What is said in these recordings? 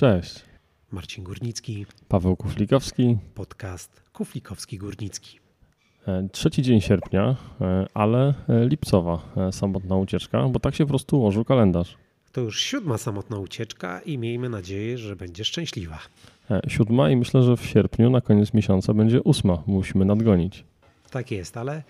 Cześć. Marcin Górnicki, Paweł Kuflikowski. podcast Kuflikowski Górnicki. E, Trzeci dzień sierpnia, e, ale e, lipcowa samotna ucieczka, bo tak się po prostu ułożył kalendarz. To już siódma samotna ucieczka i miejmy nadzieję, że będzie szczęśliwa. Siódma i myślę, że w sierpniu na koniec miesiąca będzie ósma. Musimy nadgonić. Tak jest, ale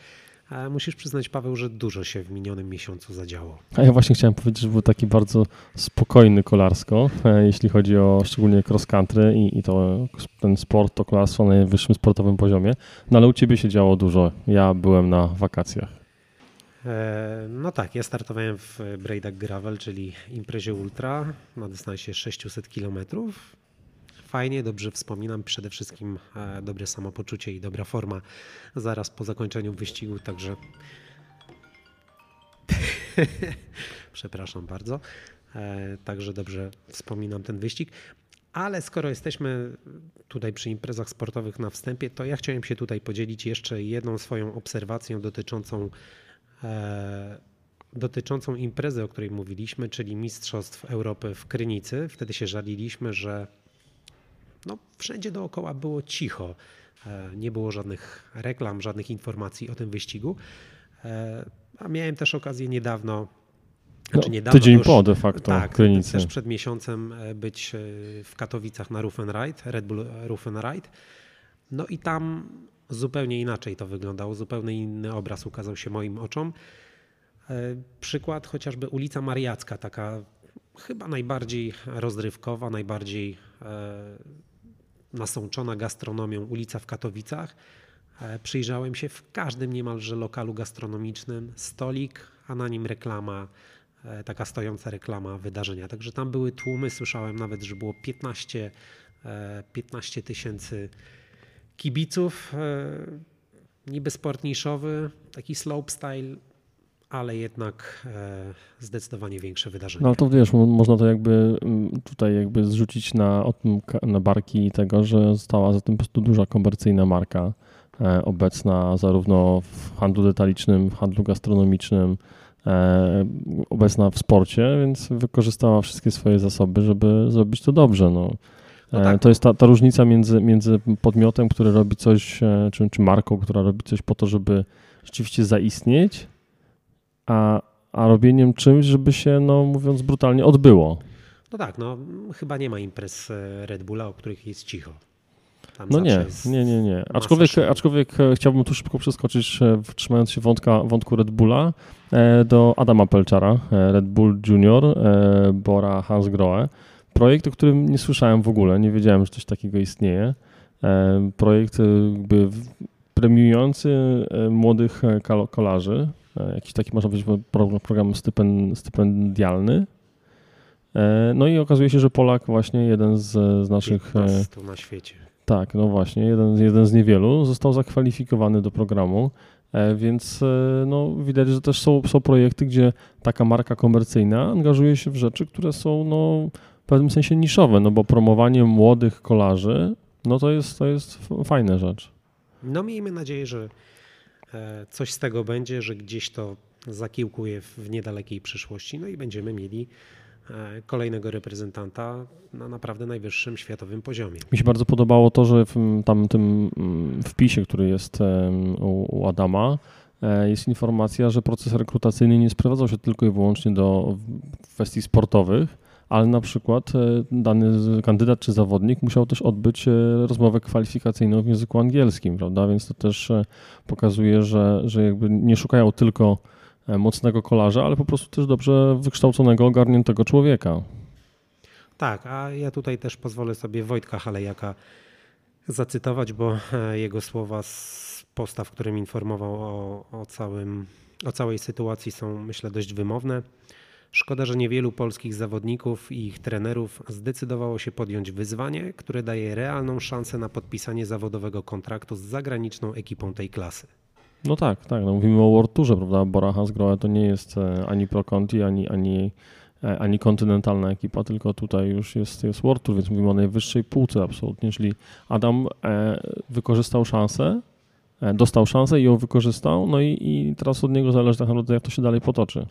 musisz przyznać, Paweł, że dużo się w minionym miesiącu zadziało. A ja właśnie chciałem powiedzieć, że był taki bardzo spokojny kolarsko, e, jeśli chodzi o szczególnie cross country i, i to ten sport, to kolarstwo na najwyższym sportowym poziomie. No ale u ciebie się działo dużo. Ja byłem na wakacjach. E, No tak, ja startowałem w Braidak Gravel, czyli imprezie ultra na dystansie 600 km. Fajnie, dobrze wspominam, przede wszystkim e, dobre samopoczucie i dobra forma zaraz po zakończeniu wyścigu, także przepraszam bardzo. E, Także dobrze wspominam ten wyścig. Ale skoro jesteśmy tutaj przy imprezach sportowych na wstępie, to ja chciałem się tutaj podzielić jeszcze jedną swoją obserwacją dotyczącą e, dotyczącą imprezy, o której mówiliśmy, czyli Mistrzostw Europy w Krynicy. Wtedy się żaliliśmy, że no, wszędzie dookoła było cicho. E, Nie było żadnych reklam, żadnych informacji o tym wyścigu. E, A miałem też okazję niedawno, No, znaczy niedawno, tydzień już- po de facto tak, Krynicy. też przed miesiącem e, być w Katowicach na Roof and Ride, Red Bull Roof and Ride. No i tam zupełnie inaczej to wyglądało, zupełnie inny obraz ukazał się moim oczom. Przykład chociażby ulica Mariacka, taka chyba najbardziej rozrywkowa, najbardziej nasączona gastronomią ulica w Katowicach. E, Przyjrzałem się w każdym niemalże lokalu gastronomicznym stolik, a na nim reklama, e, taka stojąca reklama wydarzenia. Także tam były tłumy, słyszałem nawet, że było 15 e, 15 tysięcy kibiców. e, Niby sport niszowy, taki slopestyle, ale jednak e, zdecydowanie większe wydarzenie. No ale to wiesz, mo- można to jakby tutaj jakby zrzucić na, na barki tego, że została za tym po prostu duża komercyjna marka e, obecna zarówno w handlu detalicznym, w handlu gastronomicznym, e, obecna w sporcie, więc wykorzystała wszystkie swoje zasoby, żeby zrobić to dobrze. No. No tak. To jest ta, ta różnica między, między podmiotem, który robi coś, czy, czy marką, która robi coś po to, żeby rzeczywiście zaistnieć, a, a robieniem czymś, żeby się, no mówiąc brutalnie, odbyło. No tak, no chyba nie ma imprez e, Red Bulla, o których jest cicho. Tam No nie, jest nie, nie, nie. Aczkolwiek, aczkolwiek e, chciałbym tu szybko przeskoczyć, e, trzymając się wątka, wątku Red Bulla, do Adama Pelczara, Red Bull Junior, Bora Hansgrohe. Projekt, o którym nie słyszałem w ogóle, nie wiedziałem, że coś takiego istnieje. Projekt jakby premiujący młodych kolarzy, jakiś taki można powiedzieć pro- program stypen, stypendialny. E, No i okazuje się, że Polak właśnie jeden z, z naszych e, 15 na świecie. tak, no właśnie, jeden, jeden z niewielu został zakwalifikowany do programu, e, więc e, no, widać, że też są, są projekty, gdzie taka marka komercyjna angażuje się w rzeczy, które są no, w pewnym sensie niszowe, no bo promowanie młodych kolarzy, no to jest, to jest fajna rzecz. No miejmy nadzieję, że e, coś z tego będzie, że gdzieś to zakiełkuje w niedalekiej przyszłości, no i będziemy mieli e, kolejnego reprezentanta na naprawdę najwyższym światowym poziomie. Mi się bardzo podobało to, że w tam tym mm, wpisie, który jest u, Adama, e, jest informacja, że proces rekrutacyjny nie sprowadzał się tylko i wyłącznie do kwestii sportowych, ale na przykład e, dany kandydat czy zawodnik musiał też odbyć e, rozmowę kwalifikacyjną w języku angielskim, prawda? Więc to też e, pokazuje, że, że jakby nie szukają tylko mocnego kolarza, ale po prostu też dobrze wykształconego, ogarniętego człowieka. Tak, a ja tutaj też pozwolę sobie Wojtka Halejaka zacytować, bo jego słowa z posta, w którym informował o, o, całym, o całej sytuacji są myślę dość wymowne. Szkoda, że niewielu polskich zawodników i ich trenerów zdecydowało się podjąć wyzwanie, które daje realną szansę na podpisanie zawodowego kontraktu z zagraniczną ekipą tej klasy. No tak, tak. No mówimy o World Tourze, prawda? Bora Hansgrohe to nie jest e, ani Pro Conti, ani, ani, e, ani kontynentalna ekipa, tylko tutaj już jest, jest World Tour, więc mówimy o najwyższej półce absolutnie, czyli Adam e, wykorzystał szansę, dostał szansę i ją wykorzystał, no i, i teraz od niego zależy tak naprawdę, jak to się dalej potoczy.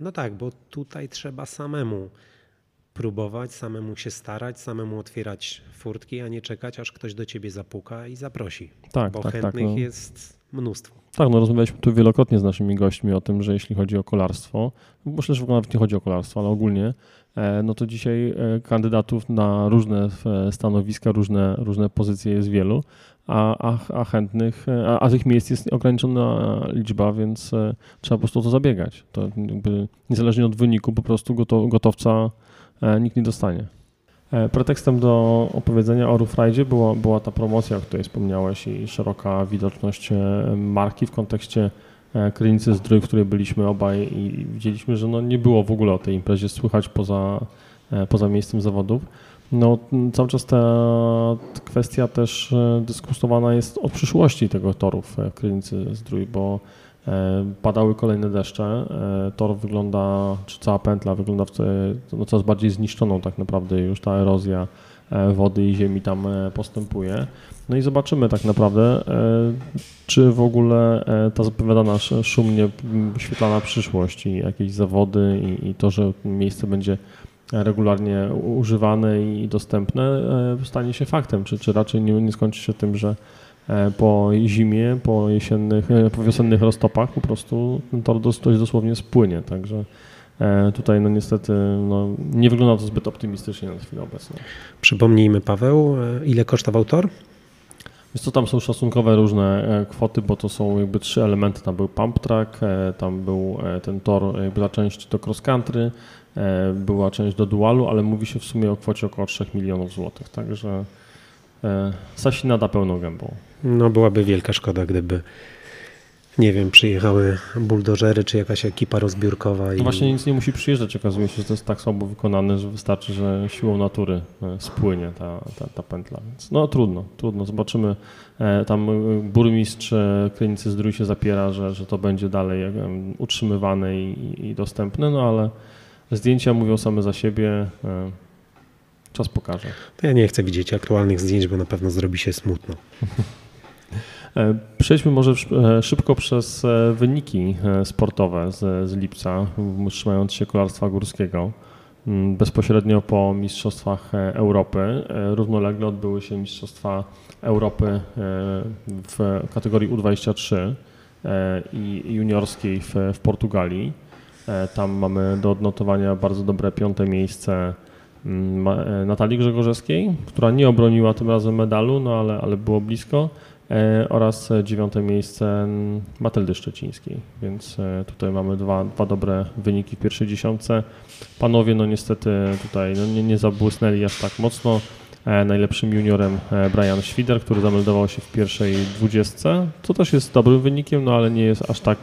No tak, bo tutaj trzeba samemu próbować, samemu się starać, samemu otwierać furtki, a nie czekać, aż ktoś do ciebie zapuka i zaprosi. Tak, bo tak, tak. chętnych No. jest mnóstwo. Tak, no rozmawialiśmy tu wielokrotnie z naszymi gośćmi o tym, że jeśli chodzi o kolarstwo, myślę, że w ogóle nawet nie chodzi o kolarstwo, ale ogólnie, e, no to dzisiaj e, kandydatów na różne e, stanowiska, różne, różne pozycje jest wielu, a, a, a chętnych, e, a, a tych miejsc jest ograniczona liczba, więc e, trzeba po prostu to zabiegać. To niezależnie od wyniku, po prostu goto, gotowca e, nikt nie dostanie. Pretekstem do opowiedzenia o Roofridzie była, była ta promocja, o której wspomniałeś i szeroka widoczność marki w kontekście Krynicy Zdrój, w której byliśmy obaj i widzieliśmy, że no nie było w ogóle o tej imprezie słychać poza, poza miejscem zawodów. No, cały czas ta kwestia też e, dyskutowana jest o przyszłości tego toru w e, Krynicy Zdrój, bo e, padały kolejne deszcze, tor wygląda, czy cała pętla wygląda w, no, coraz bardziej zniszczoną tak naprawdę już ta erozja wody i ziemi tam postępuje. No i zobaczymy tak naprawdę, czy w ogóle ta zapowiadana sz- szumnie świetlana przyszłość i jakieś zawody i, i to, że miejsce będzie regularnie używane i dostępne, e, stanie się faktem, czy, czy raczej nie, nie skończy się tym, że e, po zimie, po jesiennych, e, po wiosennych roztopach po prostu ten tor dość dosłownie spłynie, także tutaj no niestety no, nie wygląda to zbyt optymistycznie na chwilę obecną. Przypomnijmy, Paweł, ile kosztował tor? Wiesz co, tam są szacunkowe różne kwoty, bo to są jakby trzy elementy. Tam był pump track, tam był ten tor, jakby ta część do cross country, była część do dualu, ale mówi się w sumie o kwocie około 3 milionów złotych, także e, Sasi nada pełną gębą. No byłaby wielka szkoda, gdyby nie wiem, przyjechały buldożery czy jakaś ekipa rozbiórkowa i No właśnie nic nie musi przyjeżdżać, okazuje się, że to jest tak słabo wykonane, że wystarczy, że siłą natury e, spłynie ta, ta, ta pętla. Więc no trudno, trudno. Zobaczymy. E, Tam e, burmistrz e, Krynicy Zdrój się zapiera, że, że to będzie dalej e, utrzymywane i, i dostępne, no ale zdjęcia mówią same za siebie. e, Czas pokaże. to ja nie chcę widzieć aktualnych zdjęć, bo na pewno zrobi się smutno. E, Przejdźmy może e, szybko przez wyniki sportowe z, z lipca, trzymając się kolarstwa górskiego. Mm, Bezpośrednio po Mistrzostwach Europy równolegle odbyły się Mistrzostwa Europy w kategorii U23 e, i juniorskiej w, w Portugalii. E, Tam mamy do odnotowania bardzo dobre piąte miejsce mm, e, Natalii Grzegorzewskiej, która nie obroniła tym razem medalu, no ale, ale było blisko e, oraz dziewiąte miejsce Matyldy Szczecińskiej, więc tutaj mamy dwa, dwa dobre wyniki w pierwszej dziesiątce. Panowie no niestety tutaj no, nie, nie zabłysnęli aż tak mocno. Najlepszym juniorem Brian Schwider, który zameldował się w pierwszej dwudziestce, co też jest dobrym wynikiem, no ale nie jest aż tak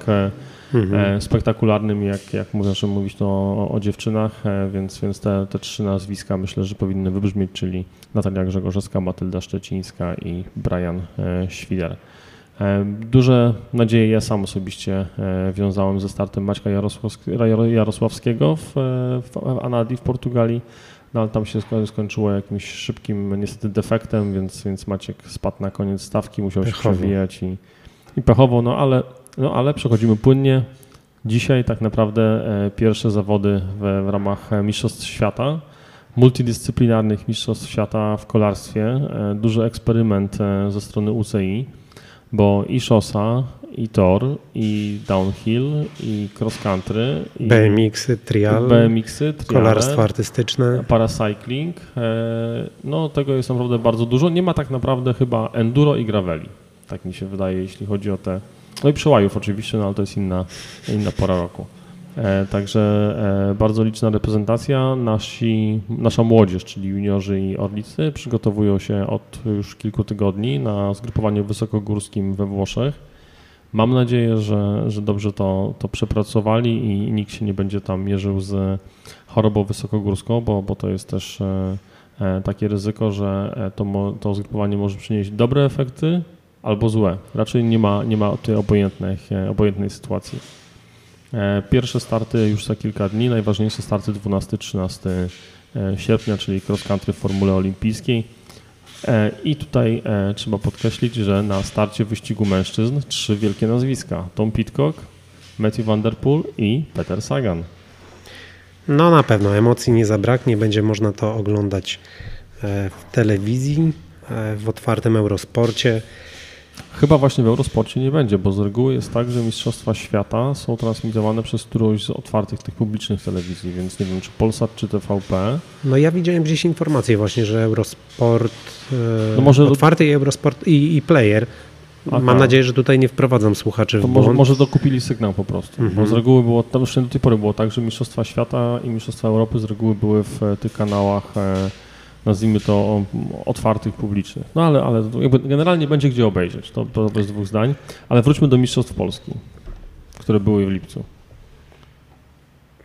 Mhm. e, spektakularnym, jak, jak że mówić to o, o dziewczynach, e, więc, więc te, te trzy nazwiska myślę, że powinny wybrzmieć, czyli Natalia Grzegorzewska, Matylda Szczecińska i Brian e, Świder. Duże nadzieje ja sam osobiście wiązałem ze startem Maćka Jarosławsk- Jaro- Jarosławskiego w, w Anadi w Portugalii, no ale tam się sko- skończyło jakimś szybkim niestety defektem, więc, więc Maciek spadł na koniec stawki, musiał się Pechowo. przewijać i, i pechowo, no ale, no ale przechodzimy płynnie. Dzisiaj tak naprawdę e, pierwsze zawody w, w ramach e, Mistrzostw Świata, multidyscyplinarnych Mistrzostw Świata w kolarstwie. E, Duży eksperyment ze strony UCI, bo i szosa, i tor, i downhill, i cross country, i BMX-y, trial, BMX-y, triale, kolarstwo artystyczne. paracycling. No tego jest naprawdę bardzo dużo. Nie ma tak naprawdę chyba enduro i graveli. Tak mi się wydaje, jeśli chodzi o te... No i przełajów oczywiście, no ale to jest inna, inna pora roku. E, Także e, bardzo liczna reprezentacja. Nasi, nasza młodzież, czyli juniorzy i orlicy, przygotowują się od już kilku tygodni na zgrupowaniu wysokogórskim we Włoszech. Mam nadzieję, że, że dobrze to, to przepracowali i nikt się nie będzie tam mierzył z chorobą wysokogórską, bo, bo to jest też e, e, takie ryzyko, że e, to, to zgrupowanie może przynieść dobre efekty albo złe. Raczej nie ma, nie ma tej obojętnych, e, obojętnej sytuacji. E, Pierwsze starty już za kilka dni, najważniejsze starty 12-13 e, sierpnia, czyli cross country w Formule Olimpijskiej. E, I tutaj trzeba podkreślić, że na starcie wyścigu mężczyzn trzy wielkie nazwiska: Tom Pitcock, Matthew Van Der Poel i Peter Sagan. No na pewno, emocji nie zabraknie, będzie można to oglądać w telewizji, w otwartym Eurosporcie. Chyba właśnie w Eurosporcie nie będzie, bo z reguły jest tak, że Mistrzostwa Świata są transmitowane przez którąś z otwartych tych publicznych telewizji, więc nie wiem, czy Polsat, czy TVP. No ja widziałem gdzieś informację właśnie, że Eurosport, no może otwarty i Eurosport i, i Player Aha. Mam nadzieję, że tutaj nie wprowadzam słuchaczy to w może, może dokupili sygnał po prostu. Mhm. Bo z reguły było, tam już do tej pory było tak, że Mistrzostwa Świata i Mistrzostwa Europy z reguły były w e, tych kanałach, e, nazwijmy to, otwartych, publicznych. No ale, ale generalnie będzie gdzie obejrzeć, to, to bez dwóch zdań. Ale wróćmy do Mistrzostw Polski, które były w lipcu.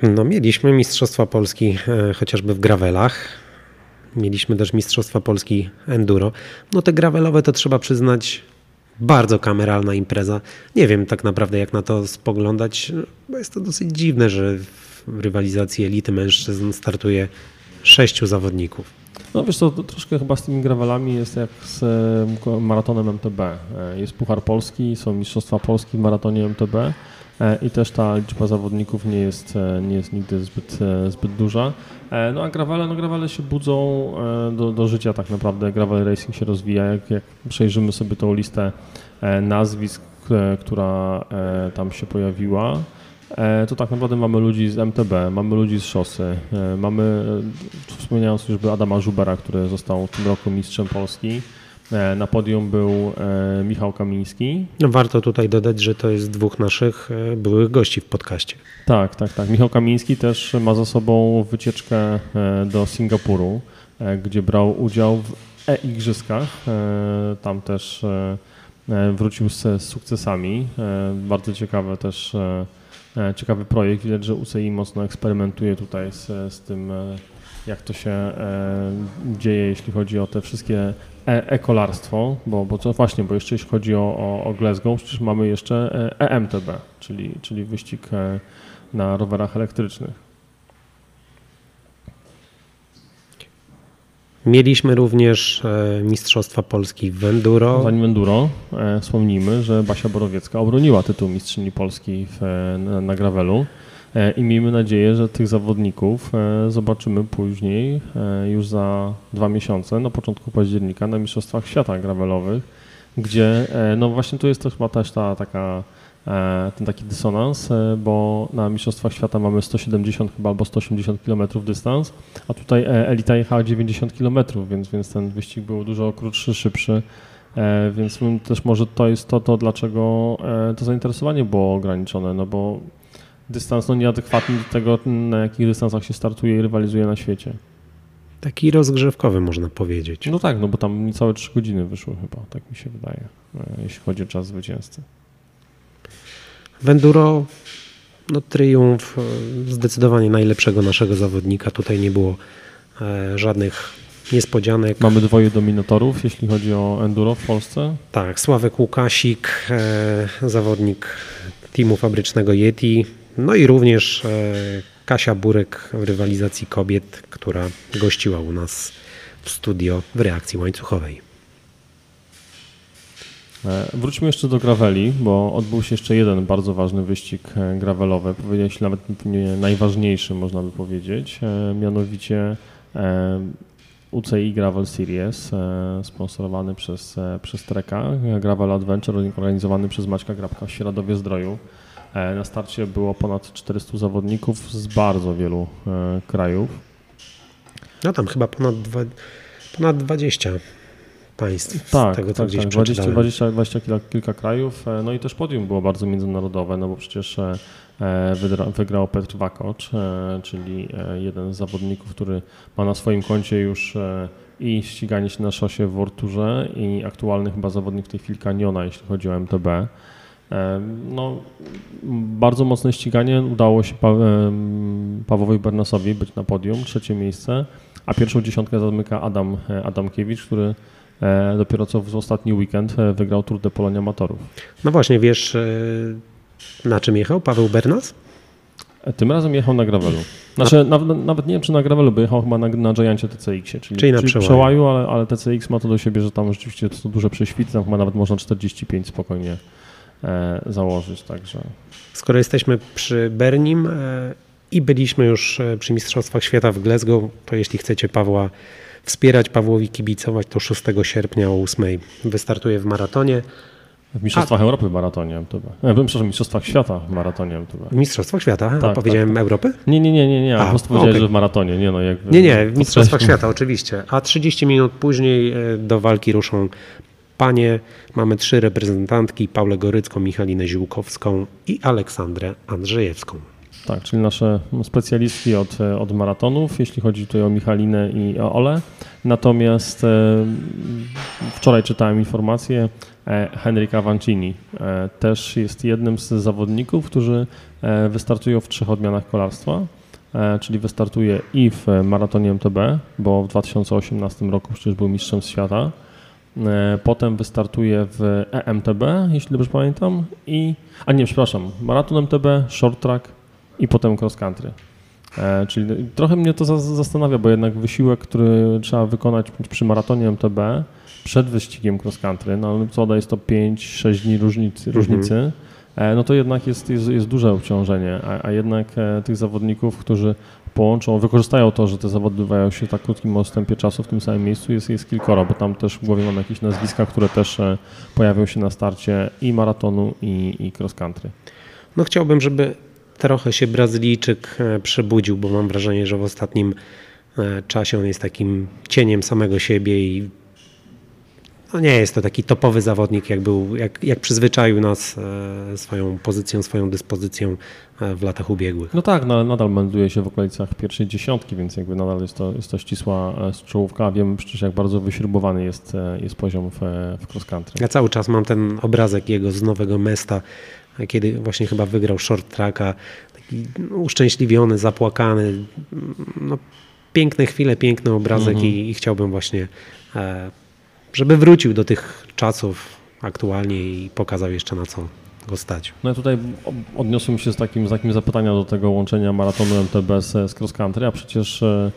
No mieliśmy Mistrzostwa Polski e, chociażby w gravelach. Mieliśmy też Mistrzostwa Polski Enduro. No te gravelowe to trzeba przyznać bardzo kameralna impreza. Nie wiem tak naprawdę, jak na to spoglądać, bo jest to dosyć dziwne, że w rywalizacji elity mężczyzn startuje sześciu zawodników. No wiesz to troszkę chyba z tymi gravelami jest jak z e, maratonem MTB. E, jest Puchar Polski, są Mistrzostwa Polski w maratonie MTB e, i też ta liczba zawodników nie jest, nie jest nigdy zbyt, zbyt duża. No a gravele, no gravele się budzą do, do życia tak naprawdę. Gravel racing się rozwija. Jak, jak przejrzymy sobie tą listę nazwisk, która tam się pojawiła, to tak naprawdę mamy ludzi z MTB, mamy ludzi z szosy, mamy, wspomniałem już Adama Żubera, który został w tym roku mistrzem Polski. E, na podium był e, Michał Kamiński. No warto tutaj dodać, że to jest dwóch naszych e, byłych gości w podcaście. Tak, tak, tak. Michał Kamiński też ma za sobą wycieczkę do Singapuru, gdzie brał udział w e-igrzyskach. Tam też wrócił z sukcesami. Bardzo ciekawe też, ciekawy projekt. Widać, że UCI mocno eksperymentuje tutaj z, z tym jak to się e, dzieje, jeśli chodzi o te wszystkie e ekolarstwo, bo, bo co właśnie, bo jeszcze jeśli chodzi o, o, o Glasgow, przecież mamy jeszcze EMTB, czyli, czyli wyścig e, na rowerach elektrycznych. Mieliśmy również e, Mistrzostwa Polski w Enduro. Zanim Enduro, e, wspomnijmy, że Basia Borowiecka obroniła tytuł Mistrzyni Polski w, na, na gravelu. E, i miejmy nadzieję, że tych zawodników e, zobaczymy później, e, już za dwa miesiące, na początku października na Mistrzostwach Świata Gravelowych, gdzie no właśnie tu jest to chyba też ta taka ten taki dysonans, bo na Mistrzostwach Świata mamy 170 chyba albo 180 km dystans, a tutaj elita jechała 90 km, więc, więc ten wyścig był dużo krótszy, szybszy, więc też może to jest to, to dlaczego to zainteresowanie było ograniczone, no bo dystans no, nieadekwatny do tego, na jakich dystansach się startuje i rywalizuje na świecie. Taki rozgrzewkowy można powiedzieć. No tak, no bo tam niecałe 3 godziny wyszły chyba, tak mi się wydaje, e, jeśli chodzi o czas zwycięzcy. W Enduro no, triumf e, zdecydowanie najlepszego naszego zawodnika. Tutaj nie było e, żadnych niespodzianek. Mamy dwoje dominatorów, jeśli chodzi o enduro w Polsce. Tak, Sławek Łukasik, e, zawodnik teamu fabrycznego Yeti, no i również Kasia Burek w rywalizacji kobiet, która gościła u nas w studio w reakcji łańcuchowej. E, wróćmy jeszcze do graveli, bo odbył się jeszcze jeden bardzo ważny wyścig e, gravelowy, powiedziałeś nawet najważniejszy można by powiedzieć, mianowicie UCI Gravel Series, sponsorowany przez, przez Treka, Gravel Adventure, organizowany przez Maćka Grabka w Świeradowie Zdroju. E, na starcie było ponad 400 zawodników z bardzo wielu e, krajów. No tam chyba ponad, dwa, ponad 20 państw. Tak, tego, tak, tak 20, 20, 20 kilka, kilka krajów. E, no i też podium było bardzo międzynarodowe, no bo przecież wygrał Petr Wakocz, czyli jeden z zawodników, który ma na swoim koncie już i ściganie się na szosie w Worturze i aktualny chyba zawodnik w tej chwili Kaniona, jeśli chodzi o MTB. No, bardzo mocne ściganie. Udało się pa Pawłowi Bernasowi być na podium, trzecie miejsce, a pierwszą dziesiątkę zamyka Adam e, Adamkiewicz, który e, dopiero co w ostatni weekend e, wygrał Tour de Polonia Amatorów. No właśnie, wiesz na czym jechał Paweł Bernas? Tym razem jechał na gravelu. Znaczy, na... nawet, nawet, nie wiem, czy na gravelu, bo jechał chyba na, na Giancie TCX-ie, czyli, czyli na czyli przełaju, przełaju ale, ale TCX ma to do siebie, że tam rzeczywiście to są duże prześwity, tam chyba nawet można 45 spokojnie E, założyć, także. Skoro jesteśmy przy Bernim, e, i byliśmy już e, przy Mistrzostwach Świata w Glasgow. To jeśli chcecie Pawła wspierać, Pawłowi kibicować, to 6 sierpnia o 8 wystartuje w maratonie. W Mistrzostwach A. Europy w maratonie MTB. E, przepraszam, w Mistrzostwach Świata w maratonie. W Mistrzostwach Świata? Tak, A powiedziałem tak, tak. Europy? Nie, nie, nie, nie, nie. A, po prostu powiedziałeś, okay. że w maratonie. Nie, no, jak, nie, nie, w Mistrzostwach Świata oczywiście. A 30 minut później e, do walki ruszą panie. Mamy trzy reprezentantki, Paulę Gorycką, Michalinę Ziółkowską i Aleksandrę Andrzejewską. Tak, czyli nasze specjalistki od, od maratonów, jeśli chodzi tutaj o Michalinę i o Ole. Natomiast e, wczoraj czytałem informację, e, Henryk Avancini e, też jest jednym z zawodników, którzy wystartują w trzech odmianach kolarstwa, czyli wystartuje i w maratonie MTB, bo w 2018 roku przecież był mistrzem świata, potem wystartuje w EMTB, jeśli dobrze pamiętam, i, a nie, przepraszam, maraton MTB, short track, i potem cross country. E, czyli trochę mnie to zastanawia, bo jednak wysiłek, który trzeba wykonać przy maratonie MTB przed wyścigiem cross country, no co jest to 5-6 dni różnicy, mhm. różnicy e, no to jednak jest, jest, jest duże obciążenie, a, a jednak e, tych zawodników, którzy połączą, wykorzystają to, że te zawody odbywają się w tak krótkim odstępie czasu w tym samym miejscu, jest, jest kilkoro, bo tam też w głowie mam jakieś nazwiska, które też pojawią się na starcie i maratonu, i, i cross country. No chciałbym, żeby trochę się Brazylijczyk e, przebudził, bo mam wrażenie, że w ostatnim e, czasie on jest takim cieniem samego siebie i no nie jest to taki topowy zawodnik, jak był, jak, jak przyzwyczaił nas e, swoją pozycją, swoją dyspozycją w latach ubiegłych. No tak, no, nadal melduje się w okolicach pierwszej dziesiątki, więc jakby nadal jest to, jest to ścisła czołówka. Wiem przecież, jak bardzo wyśrubowany jest, jest poziom w, w cross country. Ja cały czas mam ten obrazek jego z Nowego Mesta, kiedy właśnie chyba wygrał short tracka, taki uszczęśliwiony, zapłakany. No, piękne chwile, piękny obrazek mhm. i, i, chciałbym właśnie, e, żeby wrócił do tych czasów aktualnie i pokazał jeszcze na co go stać. No ja tutaj odniosłem się z takim znakiem zapytania do tego łączenia maratonu MTB z, z cross country, a przecież e, e,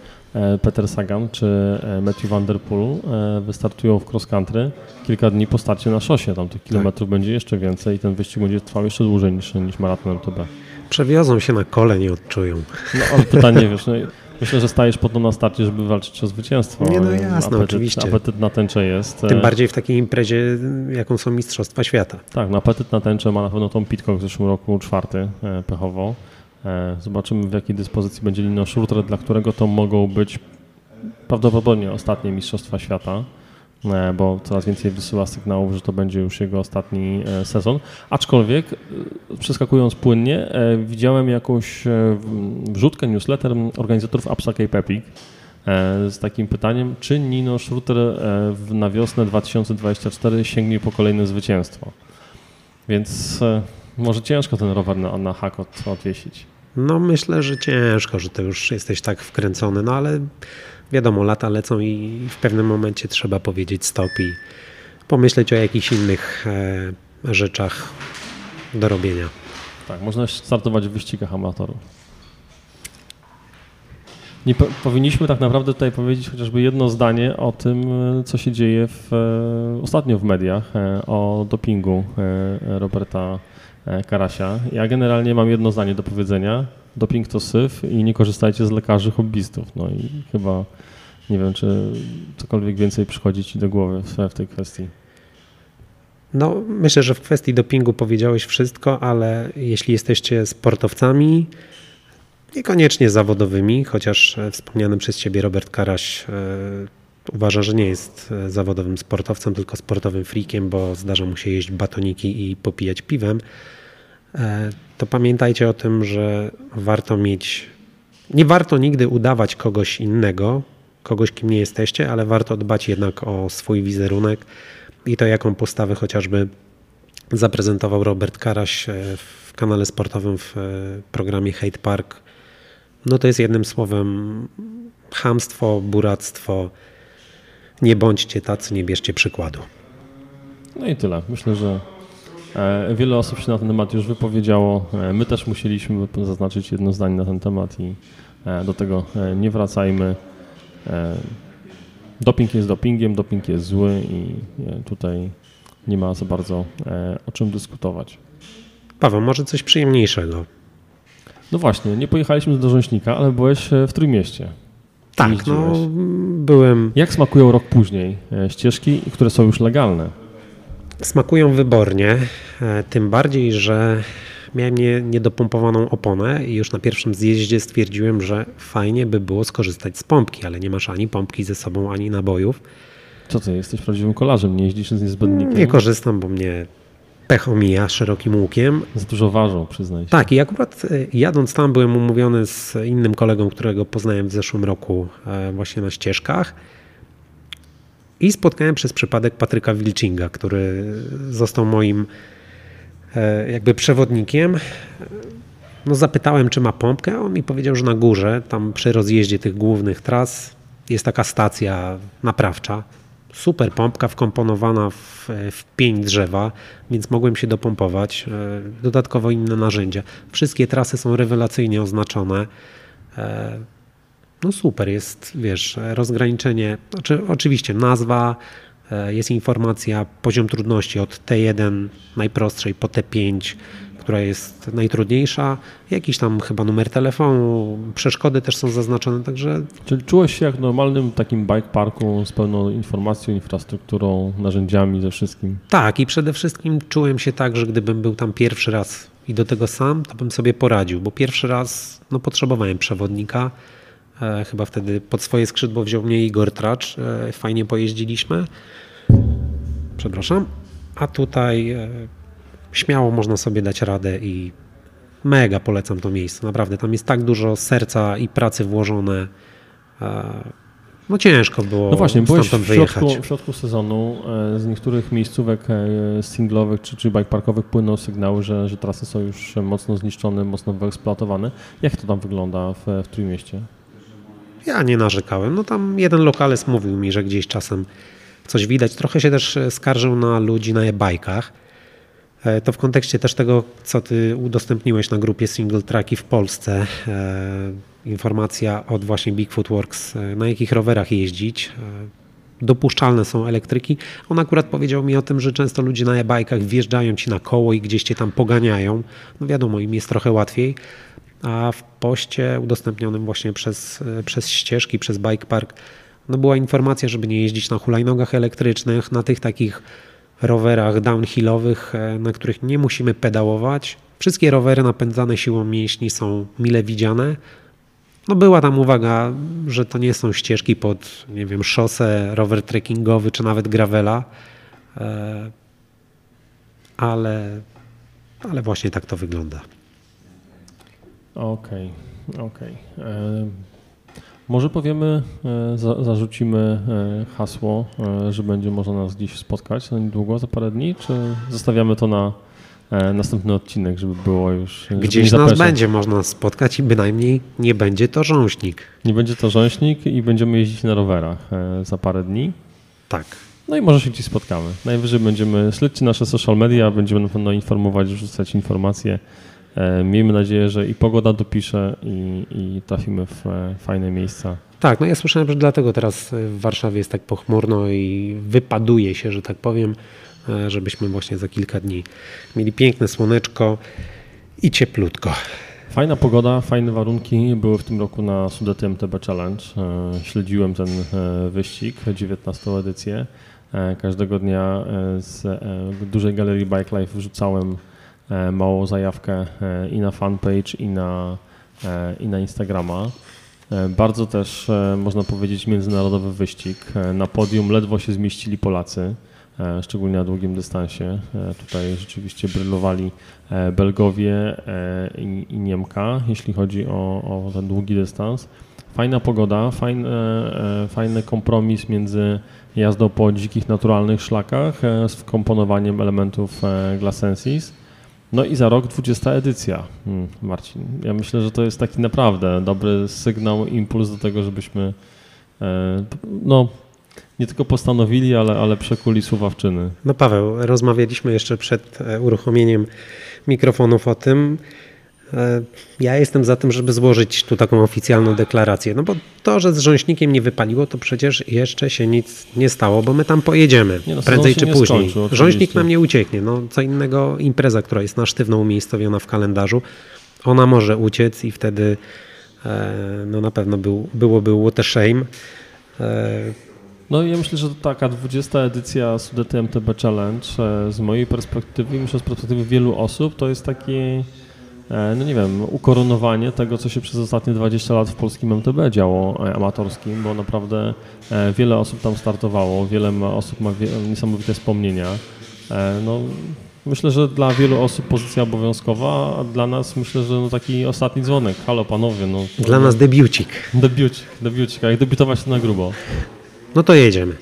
Peter Sagan czy e, Matthew Van Der Poel wystartują w cross country kilka dni po starcie na szosie. Tam tych kilometrów tak. będzie jeszcze więcej i ten wyścig będzie trwał jeszcze dłużej niż, niż maraton MTB. Przewiozą się na kole, nie odczują. No ale pytanie, wiesz, no, Myślę, że stajesz po to na starcie, żeby walczyć o zwycięstwo. Nie, no jasne, apetyt, oczywiście. Apetyt na tęczę jest. Tym bardziej w takiej imprezie, jaką są Mistrzostwa Świata. Tak, no apetyt na tęczę ma na pewno Tom Pitcock w zeszłym roku czwarty e, pechowo. E, zobaczymy w jakiej dyspozycji będzie Lino Schurter, dla którego to mogą być prawdopodobnie ostatnie Mistrzostwa Świata. E, bo coraz więcej wysyła sygnałów, że to będzie już jego ostatni e, sezon. Aczkolwiek, przeskakując płynnie, widziałem jakąś wrzutkę, newsletter organizatorów Apsa Cape Epic z takim pytaniem, czy Nino Schurter na wiosnę 2024 sięgnie po kolejne zwycięstwo. Więc może ciężko ten rower na, na hak od, odwiesić. No myślę, że ciężko, że to już jesteś tak wkręcony, no ale wiadomo, lata lecą i w pewnym momencie trzeba powiedzieć stop i pomyśleć o jakichś innych e, rzeczach do robienia. Tak, można startować w wyścigach amatorów. Nie po, powinniśmy tak naprawdę tutaj powiedzieć chociażby jedno zdanie o tym, e, co się dzieje w, e, ostatnio w mediach, o dopingu Roberta Karasia. Ja generalnie mam jedno zdanie do powiedzenia doping to syf i nie korzystajcie z lekarzy hobbystów. No i chyba nie wiem, czy cokolwiek więcej przychodzi ci do głowy w, tej kwestii. No, myślę, że w kwestii dopingu powiedziałeś wszystko, ale jeśli jesteście sportowcami, niekoniecznie zawodowymi, chociaż wspomniany przez ciebie Robert Karaś e, uważa, że nie jest e, zawodowym sportowcem, tylko sportowym freakiem, bo zdarza mu się jeść batoniki i popijać piwem, e, to pamiętajcie o tym, że warto mieć, nie warto nigdy udawać kogoś innego, kogoś, kim nie jesteście, ale warto dbać jednak o swój wizerunek i to, jaką postawę chociażby zaprezentował Robert Karaś e, w kanale sportowym w e, programie Hate Park. No to jest jednym słowem hamstwo, buractwo. Nie bądźcie tacy, nie bierzcie przykładu. No i tyle. Myślę, że E, wiele osób się na ten temat już wypowiedziało. E, my też musieliśmy zaznaczyć jedno zdanie na ten temat i e, do tego nie wracajmy. Doping jest dopingiem, doping jest zły i tutaj nie ma za bardzo o czym dyskutować. Paweł, może coś przyjemniejszego. No właśnie, nie pojechaliśmy do Rząśnika, ale byłeś w Trójmieście. Tak, no byłem. Jak smakują rok później ścieżki, które są już legalne? Smakują wybornie, tym bardziej, że miałem nie, niedopompowaną oponę i już na pierwszym zjeździe stwierdziłem, że fajnie by było skorzystać z pompki, ale nie masz ani pompki ze sobą, ani nabojów. Co ty, jesteś prawdziwym kolarzem, nie jeździsz z niezbędnikiem? Nie korzystam, bo mnie pech omija szerokim łukiem. Za dużo ważą, przyznaj się. Tak, i akurat e, jadąc tam byłem umówiony z innym kolegą, którego poznałem w zeszłym roku e, właśnie na ścieżkach. I spotkałem przez przypadek Patryka Wilczinga, który został moim E, jakby przewodnikiem. No zapytałem, czy ma pompkę. On mi powiedział, że na górze, tam przy rozjeździe tych głównych tras, jest taka stacja naprawcza. Super pompka wkomponowana w, w pień drzewa, więc mogłem się dopompować. E, dodatkowo inne narzędzia. Wszystkie trasy są rewelacyjnie oznaczone. No super, jest, wiesz, rozgraniczenie, znaczy oczywiście nazwa, E, jest informacja, poziom trudności od T1 najprostszej po T5, która jest najtrudniejsza, jakiś tam chyba numer telefonu, przeszkody też są zaznaczone, także... Czyli czułeś się jak w normalnym takim bike parku z pełną informacją, infrastrukturą, narzędziami, ze wszystkim? Tak i przede wszystkim czułem się tak, że gdybym był tam pierwszy raz i do tego sam, to bym sobie poradził, bo pierwszy raz no, potrzebowałem przewodnika, chyba wtedy pod swoje skrzydło wziął mnie Igor Tracz. E, fajnie pojeździliśmy. Przepraszam. A tutaj e, śmiało można sobie dać radę i mega polecam to miejsce. Naprawdę, tam jest tak dużo serca i pracy włożone. No ciężko było No właśnie, byłeś w środku, w środku sezonu. Z niektórych miejscówek singlowych czy, czy bikeparkowych płyną sygnały, że, że trasy są już mocno zniszczone, mocno wyeksploatowane. Jak to tam wygląda w, w Trójmieście? Ja nie narzekałem. No tam jeden lokales mówił mi, że gdzieś czasem coś widać. Trochę się też e, skarżył na ludzi na e-bajkach. E, to w kontekście też tego, co ty udostępniłeś na grupie Single Tracki w Polsce. E, informacja od właśnie Bigfoot Works, na jakich rowerach jeździć. Dopuszczalne są elektryki. On akurat powiedział mi o tym, że często ludzie na e-bajkach wjeżdżają ci na koło i gdzieś cię tam poganiają. No wiadomo, im jest trochę łatwiej a w poście udostępnionym właśnie przez, przez ścieżki, przez Bike Park, no była informacja, żeby nie jeździć na hulajnogach elektrycznych, na tych takich rowerach downhillowych, e, na których nie musimy pedałować. Wszystkie rowery napędzane siłą mięśni są mile widziane. No była tam uwaga, że to nie są ścieżki pod, nie wiem, szosę, rower trekkingowy czy nawet gravela, e, ale, ale właśnie tak to wygląda. Okej, okay, okej. Okay. E, może powiemy, e, za, zarzucimy e, hasło, że będzie można nas gdzieś spotkać za niedługo, za parę dni, czy zostawiamy to na następny odcinek, żeby było już... Gdzieś nas będzie można spotkać i bynajmniej nie będzie to rząśnik. Nie będzie to rząśnik i będziemy jeździć na rowerach za parę dni. Tak. No i może się gdzieś spotkamy. Najwyżej będziemy, śledźcie nasze social media, będziemy na pewno informować, rzucać informacje miejmy nadzieję, że i pogoda dopisze i, i trafimy w e, fajne miejsca. Tak, no ja słyszałem, że dlatego teraz w Warszawie jest tak pochmurno i wypaduje się, że tak powiem, e, żebyśmy właśnie za kilka dni mieli piękne słoneczko i cieplutko. Fajna pogoda, fajne warunki były w tym roku na Sudety MTB Challenge. Śledziłem ten wyścig, 19 edycję. Każdego dnia z dużej galerii Bike Life wrzucałem E, małą zajawkę e, i na fanpage, i na, e, i na Instagrama. Bardzo też, można powiedzieć, międzynarodowy wyścig. Na podium ledwo się zmieścili Polacy, szczególnie na długim dystansie. Tutaj rzeczywiście brylowali Belgowie i, Niemka, jeśli chodzi o, o ten długi dystans. Fajna pogoda, fajny, fajny kompromis między jazdą po dzikich, naturalnych szlakach z wkomponowaniem elementów Glassensis no i za rok 20 edycja, hmm, Marcin. Ja myślę, że to jest taki naprawdę dobry sygnał, impuls do tego, żebyśmy e, no, nie tylko postanowili, ale, ale przekuli słowawczyny. No Paweł, rozmawialiśmy jeszcze przed e, uruchomieniem mikrofonów o tym. E, ja jestem za tym, żeby złożyć tu taką oficjalną deklarację. No bo to, że z rząśnikiem nie wypaliło, to przecież jeszcze się nic nie stało, bo my tam pojedziemy no, prędzej czy później. Skończy, Rząśnik nam nie ucieknie. No, co innego impreza, która jest na sztywno umiejscowiona w kalendarzu. ona może uciec i wtedy no na pewno był, byłoby what a shame. No i ja myślę, że to taka 20 edycja Sudety MTB Challenge z mojej perspektywy, myślę z perspektywy wielu osób, to jest taki E, no nie wiem, ukoronowanie tego, co się przez ostatnie 20 lat w polskim MTB działo e, amatorskim, bo naprawdę e, wiele osób tam startowało, wiele osób ma niesamowite wspomnienia. No, myślę, że dla wielu osób pozycja obowiązkowa, a dla nas myślę, że no taki ostatni dzwonek. Halo panowie. No, dla nas debiucik. Debiucik, debiucik, a jak debiutować to na grubo. No to jedziemy.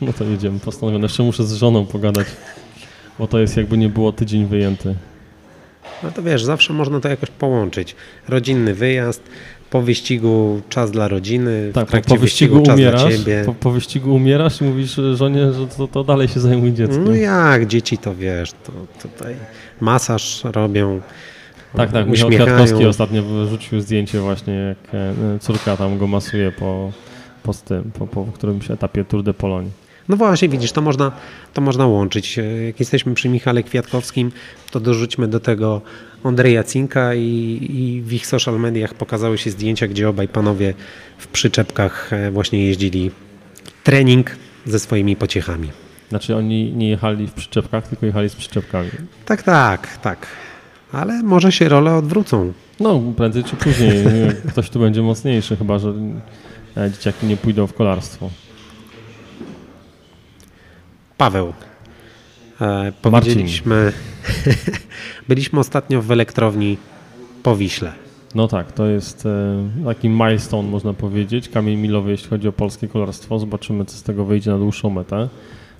No to jedziemy, postanowione. Jeszcze muszę z żoną pogadać, bo to jest jakby nie było tydzień wyjęty. No to wiesz, zawsze można to jakoś połączyć. Rodzinny wyjazd, po wyścigu czas dla rodziny, tak, po, po wyścigu, wyścigu umierasz, po, po, wyścigu umierasz i mówisz żonie, że to, to dalej się zajmuje dzieckiem. No jak, dzieci to wiesz, to tutaj masaż robią, Tak, tak, Michał Kwiatkowski ostatnio wyrzucił zdjęcie właśnie, jak e, córka tam go masuje po, po, tym, po, po którymś etapie Tour de Pologne. No właśnie, widzisz, to można, to można łączyć. E, jak jesteśmy przy Michale Kwiatkowskim, to dorzućmy do tego Andrzeja Cinka i, i w ich social mediach pokazały się zdjęcia, gdzie obaj panowie w przyczepkach e, właśnie jeździli trening ze swoimi pociechami. Znaczy oni nie jechali w przyczepkach, tylko jechali z przyczepkami. Tak, tak, tak. Ale może się role odwrócą. No, prędzej czy później. Ktoś tu będzie mocniejszy, chyba że e, dzieciaki nie pójdą w kolarstwo. Paweł, e, powiedzieliśmy, byliśmy ostatnio w elektrowni po Wiśle. No tak, to jest e, taki milestone, można powiedzieć, kamień milowy, jeśli chodzi o polskie kolarstwo. Zobaczymy, co z tego wyjdzie na dłuższą metę.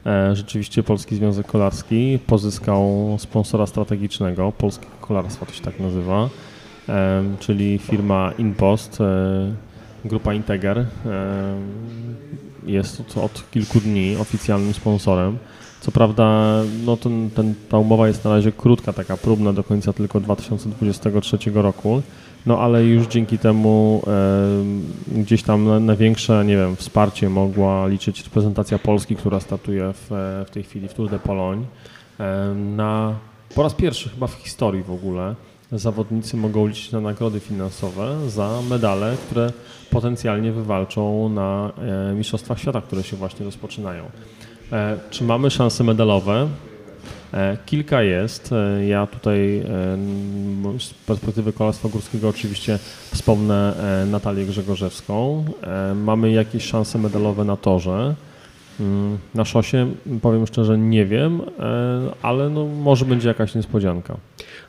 E, rzeczywiście Polski Związek Kolarski pozyskał sponsora strategicznego, Polskie Kolarstwo to się tak nazywa, czyli firma Inpost, grupa Integer jest od kilku dni oficjalnym sponsorem. Co prawda no ten, ten, ta umowa jest na razie krótka, taka próbna do końca tylko 2023 roku, no ale już dzięki temu e, gdzieś tam na, nie wiem, wsparcie mogła liczyć reprezentacja Polski, która startuje w, w tej chwili w Tour de Pologne. E, na, po raz pierwszy chyba w historii w ogóle zawodnicy mogą liczyć na nagrody finansowe za medale, które potencjalnie wywalczą na e, Mistrzostwach Świata, które się właśnie rozpoczynają. E, czy mamy szanse medalowe? E, kilka jest. Ja tutaj z perspektywy Kolarstwa Górskiego oczywiście wspomnę Natalię Grzegorzewską. Mamy jakieś szanse medalowe na torze. Mm, na szosie powiem szczerze nie wiem, ale no może będzie jakaś niespodzianka.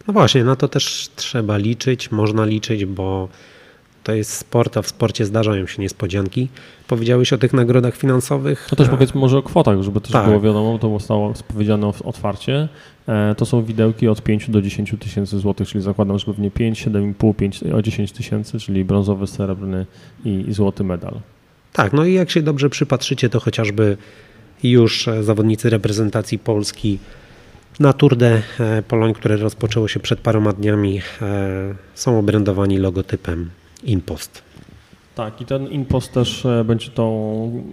No właśnie, na to też trzeba liczyć, można liczyć, bo to jest sport, a w sporcie zdarzają się niespodzianki. Powiedziałeś o tych nagrodach finansowych. To też powiedzmy może o kwotach, żeby też tak. było wiadomo, to zostało powiedziane otwarcie. E, to są widełki od 5 do 10 tysięcy złotych, czyli zakładam, że pewnie 5, 7,5, 5, o 10 tysięcy, czyli brązowy, srebrny i, i złoty medal. Tak, no i jak się dobrze przypatrzycie, to chociażby już zawodnicy reprezentacji Polski na Tour de e, Poloń, które rozpoczęło się przed paroma dniami, e, są obrędowani logotypem Impost. Tak, i ten Impost też e, będzie tą,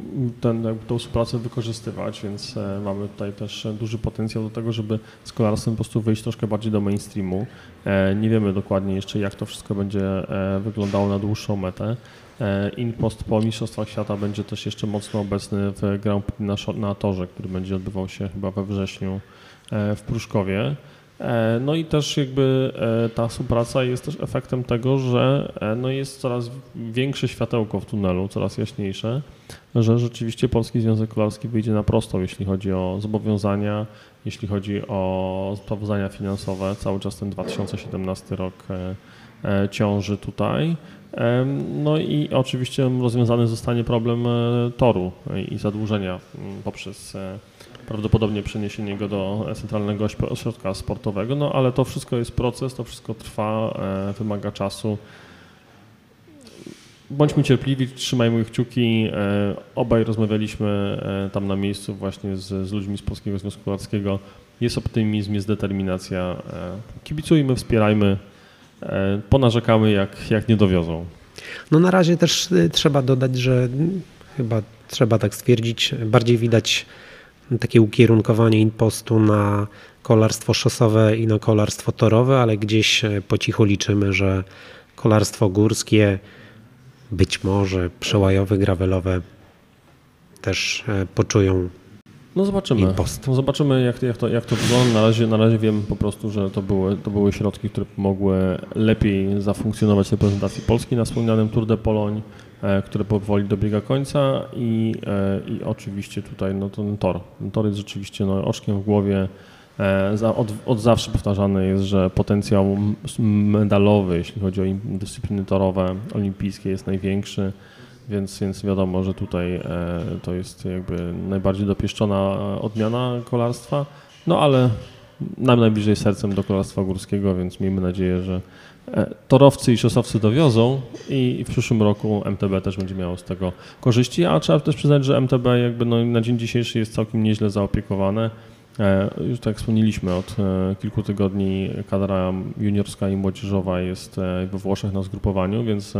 ten, tą współpracę wykorzystywać, więc mamy tutaj też duży potencjał do tego, żeby z kolarstwem po prostu wyjść troszkę bardziej do mainstreamu. Nie wiemy dokładnie jeszcze, jak to wszystko będzie wyglądało na dłuższą metę. Impost po Mistrzostwach Świata będzie też jeszcze mocno obecny w Grand Prix na, na torze, który będzie odbywał się chyba we wrześniu E, w Pruszkowie. E, no i też jakby e, ta współpraca jest też efektem tego, że no jest coraz większe światełko w tunelu, coraz jaśniejsze, że rzeczywiście Polski Związek Kolarski wyjdzie na prostą, jeśli chodzi o zobowiązania, jeśli chodzi o sprawozdania finansowe. Cały czas ten 2017 rok ciąży tutaj. No i oczywiście rozwiązany zostanie problem toru i zadłużenia poprzez prawdopodobnie przeniesienie go do centralnego ośrodka sportowego, no ale to wszystko jest proces, to wszystko trwa, e, wymaga czasu. Bądźmy cierpliwi, trzymajmy kciuki. E, obaj rozmawialiśmy e, tam na miejscu właśnie z, z ludźmi z Polskiego Związku Kolarskiego. Jest optymizm, jest determinacja. Kibicujmy, wspierajmy, ponarzekamy jak, jak nie dowiozą. No na razie też trzeba dodać, że chyba trzeba tak stwierdzić, bardziej widać takie ukierunkowanie impostu na kolarstwo szosowe i na kolarstwo torowe, ale gdzieś po cichu liczymy, że kolarstwo górskie, być może przełajowe, gravelowe też poczują no zobaczymy. No zobaczymy, jak, jak, to, jak to wygląda. Na razie, na razie wiem po prostu, że to były, to były środki, które pomogły lepiej zafunkcjonować reprezentacji Polski na wspomnianym Tour de Pologne, e, które powoli dobiega końca i, e, i oczywiście tutaj no, ten tor. Ten tor jest rzeczywiście no, oczkiem w głowie. E, od, od zawsze powtarzane jest, że potencjał medalowy, jeśli chodzi o dyscypliny torowe, olimpijskie jest największy. Więc, więc wiadomo, że tutaj e, to jest jakby najbardziej dopieszczona odmiana kolarstwa, no ale nam najbliżej sercem do kolarstwa górskiego, więc miejmy nadzieję, że e, torowcy i szosowcy dowiozą i w przyszłym roku MTB też będzie miało z tego korzyści, a trzeba też przyznać, że MTB jakby no na dzień dzisiejszy jest całkiem nieźle zaopiekowane. E, już tak wspomnieliśmy, od kilku tygodni kadra juniorska i młodzieżowa jest we Włoszech na zgrupowaniu, więc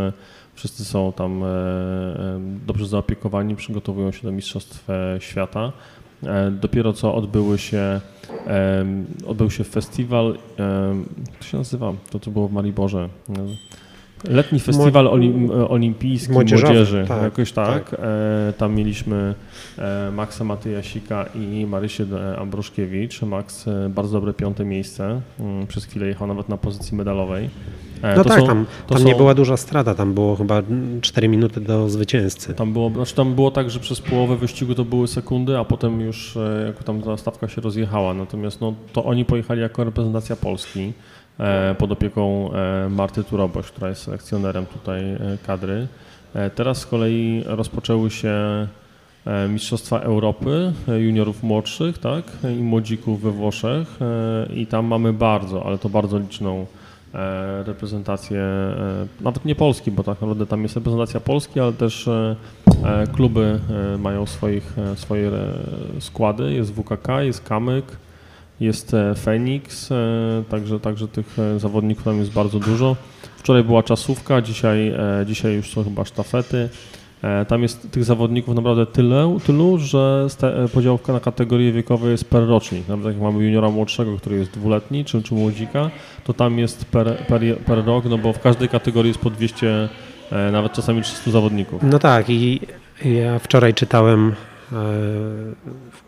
Wszyscy są tam e, e, dobrze zaopiekowani, przygotowują się do Mistrzostw e, Świata. Dopiero co odbyły się, odbył się festiwal, jak to się nazywa? To, co było w Mariborze. Letni festiwal olim, olimpijski młodzieży, tak, jakoś tak. tak. tam mieliśmy Maxa Matyjasika i Marysię Ambruszkiewicz. Max bardzo dobre piąte miejsce. Mm, przez chwilę jechał nawet na pozycji medalowej. E, no tak, są, tam, tam są... nie była duża strata, tam było chyba 4 minuty do zwycięzcy. Tam było, znaczy tam było tak, że przez połowę wyścigu to były sekundy, a potem już e, jak tam ta stawka się rozjechała. Natomiast no, to oni pojechali jako reprezentacja Polski e, pod opieką Marty Turoboś, która jest selekcjonerem tutaj kadry. Teraz z kolei rozpoczęły się Mistrzostwa Europy juniorów młodszych tak, i młodzików we Włoszech i tam mamy bardzo, ale to bardzo liczną reprezentację, e, nawet nie Polski, bo tak naprawdę tam jest reprezentacja Polski, ale też e, kluby mają swoich, swoje składy. Jest WKK, jest Kamyk, jest Fenix, także, także tych zawodników tam jest bardzo dużo. Wczoraj była czasówka, dzisiaj, dzisiaj już są chyba sztafety. E, tam jest tych zawodników naprawdę tyle, tylu, że e, podziałka na kategorie wiekowe jest per rocznik. Nawet jak mamy juniora młodszego, który jest dwuletni, czy, czy młodzika, to tam jest per, per, per rok, no bo w każdej kategorii jest po 200, e, nawet czasami 300 zawodników. No tak i ja wczoraj czytałem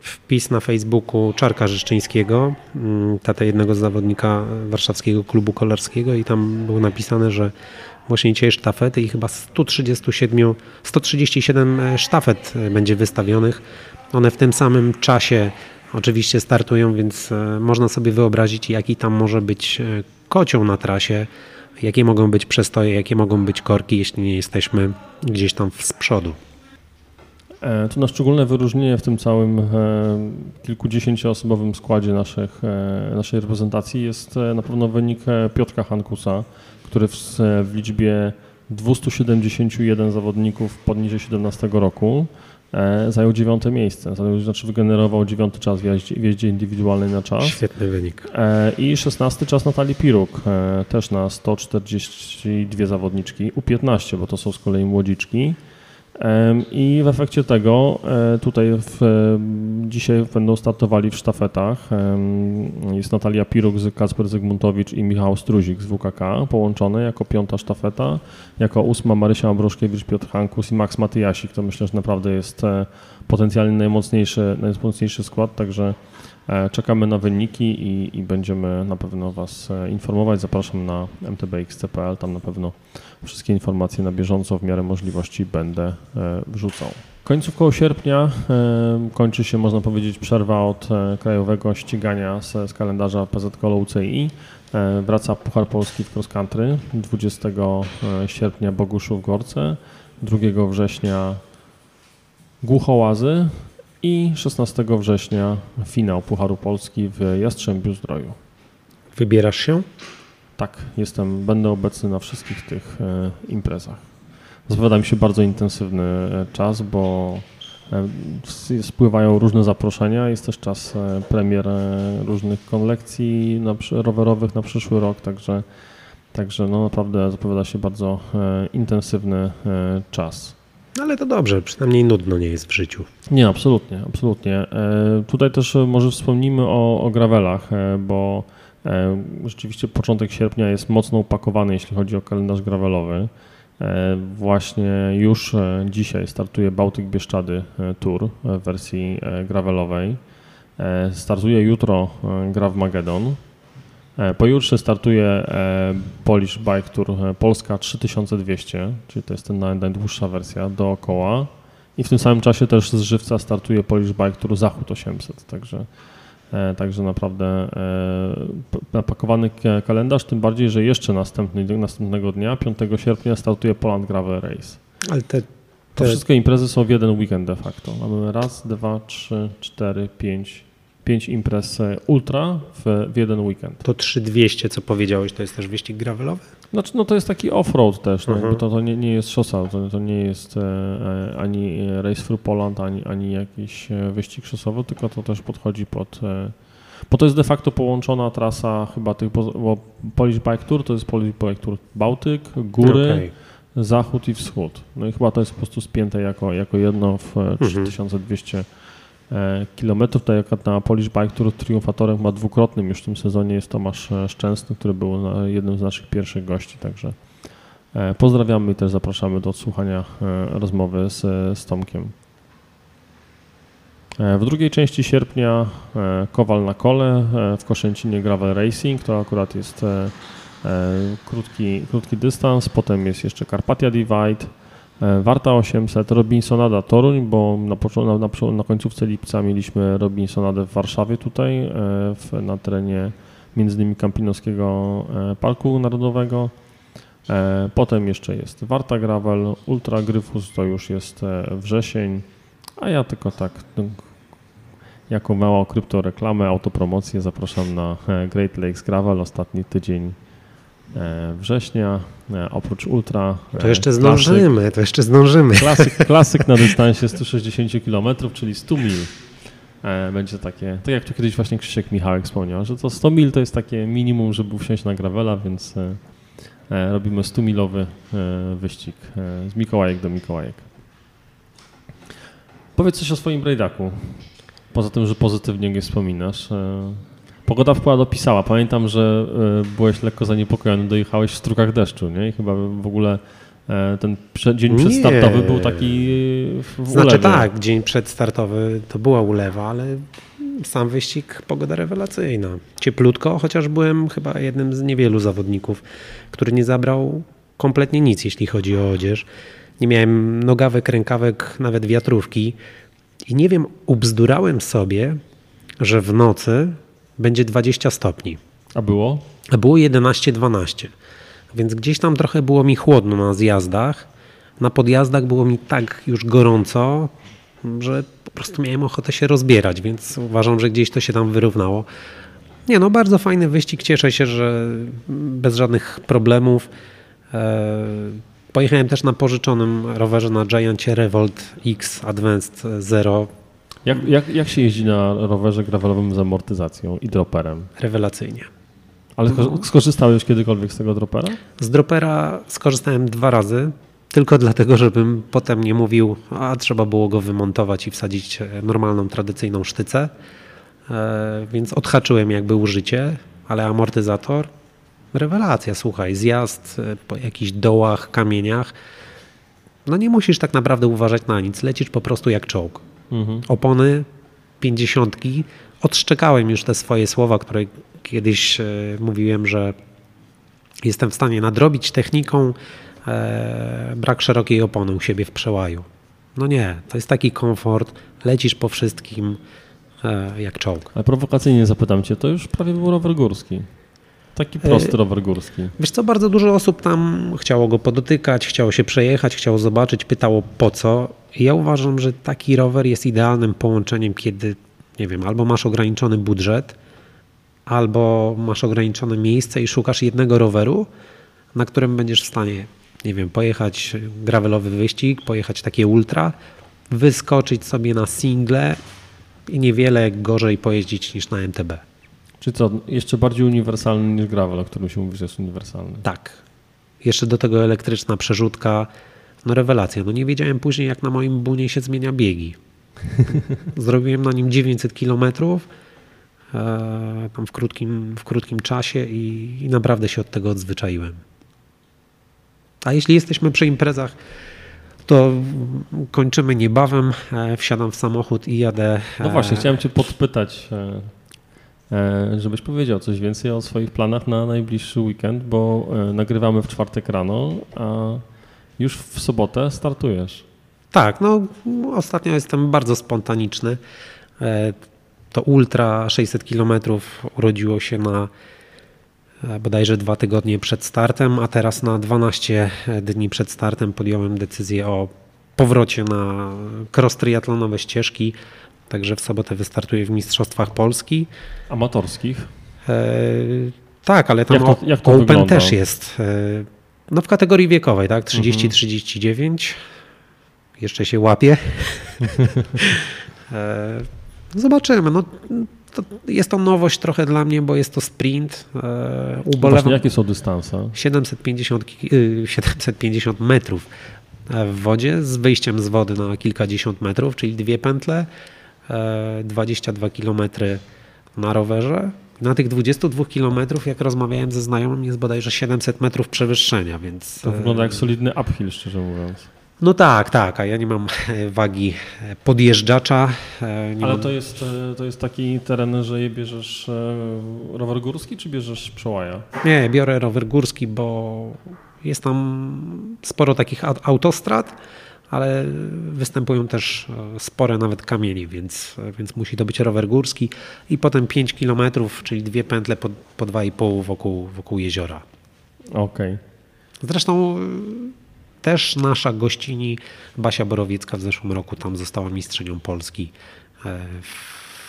wpis na Facebooku Czarka Rzeszczyńskiego, mm, tata jednego z zawodnika warszawskiego klubu kolarskiego i tam było napisane, że właśnie sztafety i chyba 137, 137 e, sztafet e, będzie wystawionych. One w tym samym czasie oczywiście startują, więc e, można sobie wyobrazić, jaki tam może być kocioł na trasie, jakie mogą być przestoje, jakie mogą być korki, jeśli nie jesteśmy gdzieś tam z przodu. To na szczególne wyróżnienie w tym całym kilkudziesięcioosobowym składzie naszych, naszej reprezentacji jest na pewno wynik Piotrka Hankusa, który w, w liczbie 271 zawodników poniżej 17 roku e, zajął dziewiąte miejsce, znaczy wygenerował dziewiąty czas w jeździe, w jeździe indywidualnej na czas. Świetny wynik. E, I szesnasty czas Natalii Piruk, e, też na 142 zawodniczki, U15, bo to są z kolei młodziczki. I w efekcie tego e, tutaj w, dzisiaj będą startowali w sztafetach. Jest Natalia Piruk, Kacper Zygmuntowicz i Michał Struzik z WKK połączone jako piąta sztafeta. Jako ósma Marysia Ambroszkiewicz, Piotr Hankus i Max Matyjasik. To myślę, że naprawdę jest e, potencjalnie najmocniejszy, najmocniejszy skład, także e, czekamy na wyniki i, i będziemy na pewno Was informować. Zapraszam na mtbx.pl, tam na pewno Wszystkie informacje na bieżąco w miarę możliwości będę e, wrzucał. Końcówką sierpnia e, kończy się, można powiedzieć, przerwa od e, krajowego ścigania z, z kalendarza PZK UCI. Wraca Puchar Polski w cross country 20 sierpnia Boguszów Gorce, 2 września Głuchołazy i 16 września finał Pucharu Polski w Jastrzębiu Zdroju. Wybierasz się? Tak, jestem, będę obecny na wszystkich tych e, imprezach. Zapowiada mi się bardzo intensywny e, czas, bo e, spływają różne zaproszenia. Jest też czas premier różnych kolekcji na, rowerowych na przyszły rok, także, także no naprawdę zapowiada się bardzo intensywny czas. No ale to dobrze, przynajmniej nudno nie jest w życiu. Nie, absolutnie, absolutnie. E, tutaj też może wspomnimy o, o gravelach, e, bo e, rzeczywiście początek sierpnia jest mocno upakowany, jeśli chodzi o kalendarz gravelowy. Właśnie już dzisiaj startuje Bałtyk Bieszczady Tour w wersji gravelowej. Startuje jutro Grav Magedon. Pojutrze startuje Polish Bike Tour Polska 3200, czyli to jest ten najdłuższa wersja dookoła. I w tym samym czasie też z żywca startuje Polish Bike Tour Zachód 800, także, e, także naprawdę e, napakowany kalendarz, tym bardziej, że jeszcze następny, następnego dnia, 5 sierpnia startuje Poland Gravel Race. Ale te, te... To wszystkie imprezy są w jeden weekend de facto. Mamy raz, dwa, trzy, cztery, pięć, pięć imprez e, ultra w, w jeden weekend. To 3200, co powiedziałeś, to jest też wyścig gravelowy? Znaczy, no to jest taki off-road też, no, mhm. to, to nie, nie jest szosa, to, to nie jest e, e ani Race Through Poland, ani, ani jakiś e, wyścig szosowy, tylko to też podchodzi pod... E, bo to jest de facto połączona trasa chyba tych, bo Polish Bike Tour to jest Polish Bike Tour Bałtyk, góry, okay. zachód i wschód. No i chyba to jest po prostu spięte jako, jako jedno w 3200 mhm. E, kilometrów. Tutaj jak na Polish Bike Tour triumfatorem ma dwukrotnym już w tym sezonie jest Tomasz e, Szczęsny, który był jednym z naszych pierwszych gości, także e, pozdrawiamy i też zapraszamy do odsłuchania rozmowy z, z Tomkiem. W drugiej części sierpnia Kowal na kole w Koszęcinie Gravel Racing, to akurat jest krótki, krótki dystans, potem jest jeszcze Carpatia Divide, E, Warta 800, Robinsonada Toruń, bo na, na, na, na końcówce lipca mieliśmy Robinsonadę w Warszawie tutaj, e, w, na terenie między innymi Kampinoskiego e, Parku Narodowego. Potem jeszcze jest Warta Gravel, Ultra Gryfus to już jest wrzesień, a ja tylko tak no, jako małą kryptoreklamę, autopromocję zapraszam na Great Lakes Gravel, ostatni tydzień E, września, e, oprócz ultra. To jeszcze e, zdążymy, klasyk, to jeszcze zdążymy. Klasyk, klasyk na dystansie 160 km, czyli 100 mil. Będzie takie, tak jak tu kiedyś właśnie Krzysiek Michałek wspomniał, że to 100 mil to jest takie minimum, żeby wsiąść na gravela, więc robimy 100-milowy wyścig z Mikołajek do Mikołajek. Powiedz coś o swoim brajdaku. Poza tym, że pozytywnie go wspominasz. Pogoda wpływa dopisała. Pamiętam, że e, byłeś lekko zaniepokojony, dojechałeś w strukach deszczu, nie? I chyba w ogóle e, ten dzień przedstartowy był taki w Znaczy ulewie. tak, dzień przedstartowy to była ulewa, ale sam wyścig pogoda rewelacyjna. Cieplutko, chociaż byłem chyba jednym z niewielu zawodników, który nie zabrał kompletnie nic, jeśli chodzi o odzież. Nie miałem nogawek, rękawek, nawet wiatrówki. I nie wiem, ubzdurałem sobie, że w nocy będzie 20 stopni. A było? A było 11-12. Więc gdzieś tam trochę było mi chłodno na zjazdach. Na podjazdach było mi tak już gorąco, że po prostu miałem ochotę się rozbierać, więc uważam, że gdzieś to się tam wyrównało. Nie no, bardzo fajny wyścig. Cieszę się, że bez żadnych problemów. E, pojechałem też na pożyczonym rowerze na Giantie Revolt X Advanced Zero jak, jak, jak się jeździ na rowerze gravelowym z amortyzacją i droperem? Rewelacyjnie. Ale skorzystałeś kiedykolwiek z tego dropera? Z dropera skorzystałem dwa razy, tylko dlatego, żebym potem nie mówił, a trzeba było go wymontować i wsadzić e, normalną, tradycyjną sztycę. E, więc odhaczyłem jakby użycie, ale amortyzator, rewelacja, słuchaj, zjazd e, po jakichś dołach, kamieniach. No nie musisz tak naprawdę uważać na nic, lecisz po prostu jak czołg mhm. opony pięćdziesiątki. Odszczekałem już te swoje słowa, które kiedyś e, mówiłem, że jestem w stanie nadrobić techniką e, brak szerokiej opony u siebie w przełaju. No nie, to jest taki komfort, lecisz po wszystkim e, jak czołg. Ale prowokacyjnie zapytam cię, to już prawie był rower górski. Taki prosty rower górski. Wiesz co, bardzo dużo osób tam chciało go podotykać, chciało się przejechać, chciało zobaczyć, pytało po co. Ja uważam, że taki rower jest idealnym połączeniem, kiedy, nie wiem, albo masz ograniczony budżet, albo masz ograniczone miejsce i szukasz jednego roweru, na którym będziesz w stanie, nie wiem, pojechać gravelowy wyścig, pojechać takie ultra, wyskoczyć sobie na single i niewiele gorzej pojeździć niż na MTB. Czy co, jeszcze bardziej uniwersalny niż gravel, o którym się mówi, że jest uniwersalny? Tak. Jeszcze do tego elektryczna przerzutka, No rewelacja. No nie wiedziałem później, jak na moim bunie się zmienia biegi. Zrobiłem na nim 900 kilometrów e, tam w krótkim, w krótkim czasie i, i naprawdę się od tego odzwyczaiłem. A jeśli jesteśmy przy imprezach, to kończymy niebawem. E, wsiadam w samochód i jadę. No właśnie, chciałem Cię podpytać, e, żebyś powiedział coś więcej o swoich planach na najbliższy weekend, bo nagrywamy w czwartek rano, a już w sobotę startujesz. Tak, no ostatnio jestem bardzo spontaniczny. E, to Ultra 600 km urodziło się na e, bodajże dwa tygodnie przed startem, a teraz na 12 dni przed startem podjąłem decyzję o powrocie na cross triatlonowe ścieżki. Także w sobotę wystartuję w Mistrzostwach Polski. Amatorskich? E, tak, ale tam jak to, jak to Open wygląda? też jest. E, no w kategorii wiekowej, tak? 30-39. Mhm jeszcze się łapie. E, zobaczymy. No, to jest to nowość trochę dla mnie, bo jest to sprint. Ubolewam. Właśnie, jakie są dystanse? 750, 750 y, metrów w wodzie z wyjściem z wody na kilkadziesiąt metrów, czyli dwie pętle, 22 e, kilometry na rowerze. Na tych 22 kilometrów, jak rozmawiałem ze znajomym, jest bodajże 700 metrów przewyższenia, więc... To wygląda jak solidny uphill, szczerze mówiąc. No tak, tak, a ja nie mam wagi podjeżdżacza. E, Ale mam... to, jest, e, to jest taki teren, że je bierzesz e, rower górski, czy bierzesz przełaja? Nie, biorę rower górski, bo jest tam sporo takich autostrad, ale występują też spore nawet kamienie, więc, więc musi to być rower górski i potem 5 km, czyli dwie pętle po, po 2,5 wokół, wokół jeziora. Okej. Okay. Zresztą też nasza gościni Basia Borowiecka w zeszłym roku tam została mistrzynią Polski e,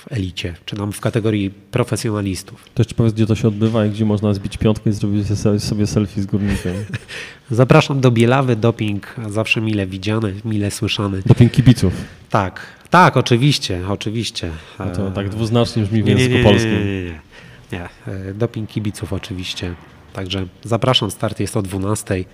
w elicie, czy tam w kategorii profesjonalistów. To jeszcze powiedz, gdzie to się odbywa i gdzie można zbić piątkę i zrobić sobie selfie z górnikiem. Zapraszam do Bielawy, doping zawsze mile widziany, mile słyszany. Doping kibiców. Tak, tak, oczywiście, oczywiście. No to tak dwuznacznie brzmi w języku polskim. Nie, nie, nie, nie. E, doping kibiców oczywiście. Także zapraszam, start jest o 12.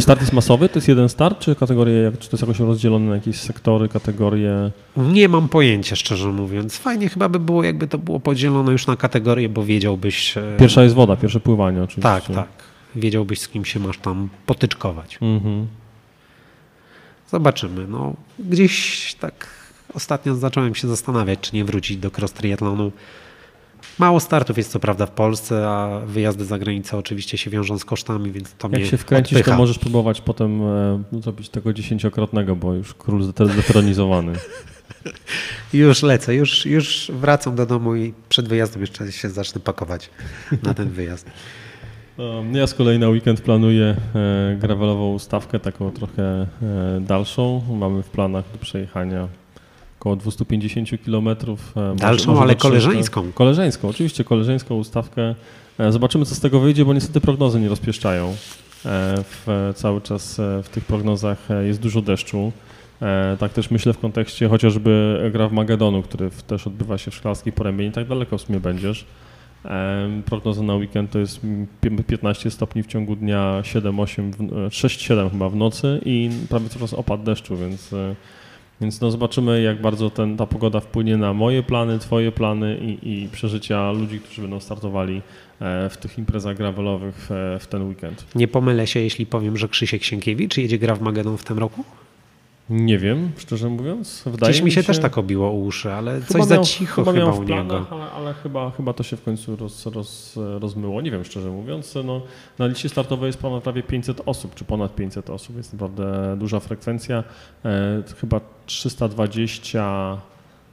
Start jest masowy? To jest jeden start, czy kategorie, czy to jest jakoś rozdzielone na jakieś sektory, kategorie? Nie mam pojęcia, szczerze mówiąc. Fajnie chyba by było, jakby to było podzielone już na kategorie, bo wiedziałbyś... E, Pierwsza jest woda, pierwsze pływanie oczywiście. Tak, tak. Wiedziałbyś, z kim się masz tam potyczkować. Mhm. Zobaczymy. No, gdzieś tak ostatnio zacząłem się zastanawiać, czy nie wrócić do cross triathlonu Mało startów jest co prawda w Polsce, a wyjazdy za granicę oczywiście się wiążą z kosztami, więc to Jak się wkręcisz, odpycha. to możesz próbować potem e, zrobić tego dziesięciokrotnego, bo już król zdetronizowany. już lecę, już, już wracam do domu i przed wyjazdem jeszcze się zacznę pakować na ten wyjazd. Ja z kolei na weekend planuję e, gravelową stawkę, taką trochę e, dalszą. Mamy w planach do przejechania około 250 km. E, Dalszą, może ale koleżeńską. Koleżeńską, oczywiście koleżeńską ustawkę. E, zobaczymy, co z tego wyjdzie, bo niestety prognozy nie rozpieszczają. E, w, cały czas w tych prognozach jest dużo deszczu. Tak też myślę w kontekście chociażby gra w Magedonu, który też odbywa się w Szklarskiej Porębie. Nie tak daleko w sumie będziesz. Prognoza na weekend to jest 15 stopni w ciągu dnia, 7-8, 6-7 chyba w nocy i prawie cały czas opad deszczu, więc więc no zobaczymy, jak bardzo ten, ta pogoda wpłynie na moje plany, twoje plany i, i przeżycia ludzi, którzy będą startowali e, w tych imprezach gravelowych w, e, w ten weekend. Nie pomylę się, jeśli powiem, że Krzysiek Sienkiewicz jedzie gra w Magedon w tym roku? Nie wiem, szczerze mówiąc. Wydaje Gdzieś mi się, się też tak obiło uszy, ale chyba coś miał, za cicho chyba, chyba u niego. Ale, ale, chyba, chyba to się w końcu roz, roz, rozmyło. Nie wiem, szczerze mówiąc. No, na liście startowej jest ponad prawie 500 osób, czy ponad 500 osób. Jest naprawdę duża frekwencja. E, chyba 320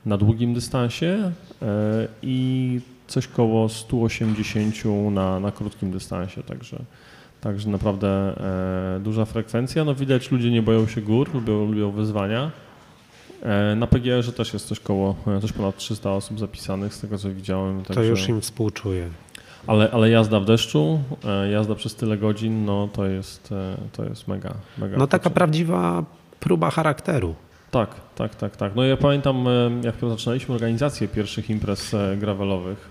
na długim dystansie e, i coś koło 180 na, na krótkim dystansie. Także Także naprawdę e, duża frekwencja. No widać, ludzie nie boją się gór, lubią, lubią wyzwania. E, na PGR-ze też jest coś koło, e, coś ponad 300 osób zapisanych, z tego co widziałem. Także... To już im współczuję. Ale, ale jazda w deszczu, e, jazda przez tyle godzin, no to jest, e, to jest mega, mega. No taka prawdziwa próba charakteru. Tak, tak, tak, tak. No ja pamiętam, jak zaczynaliśmy organizację pierwszych imprez gravelowych,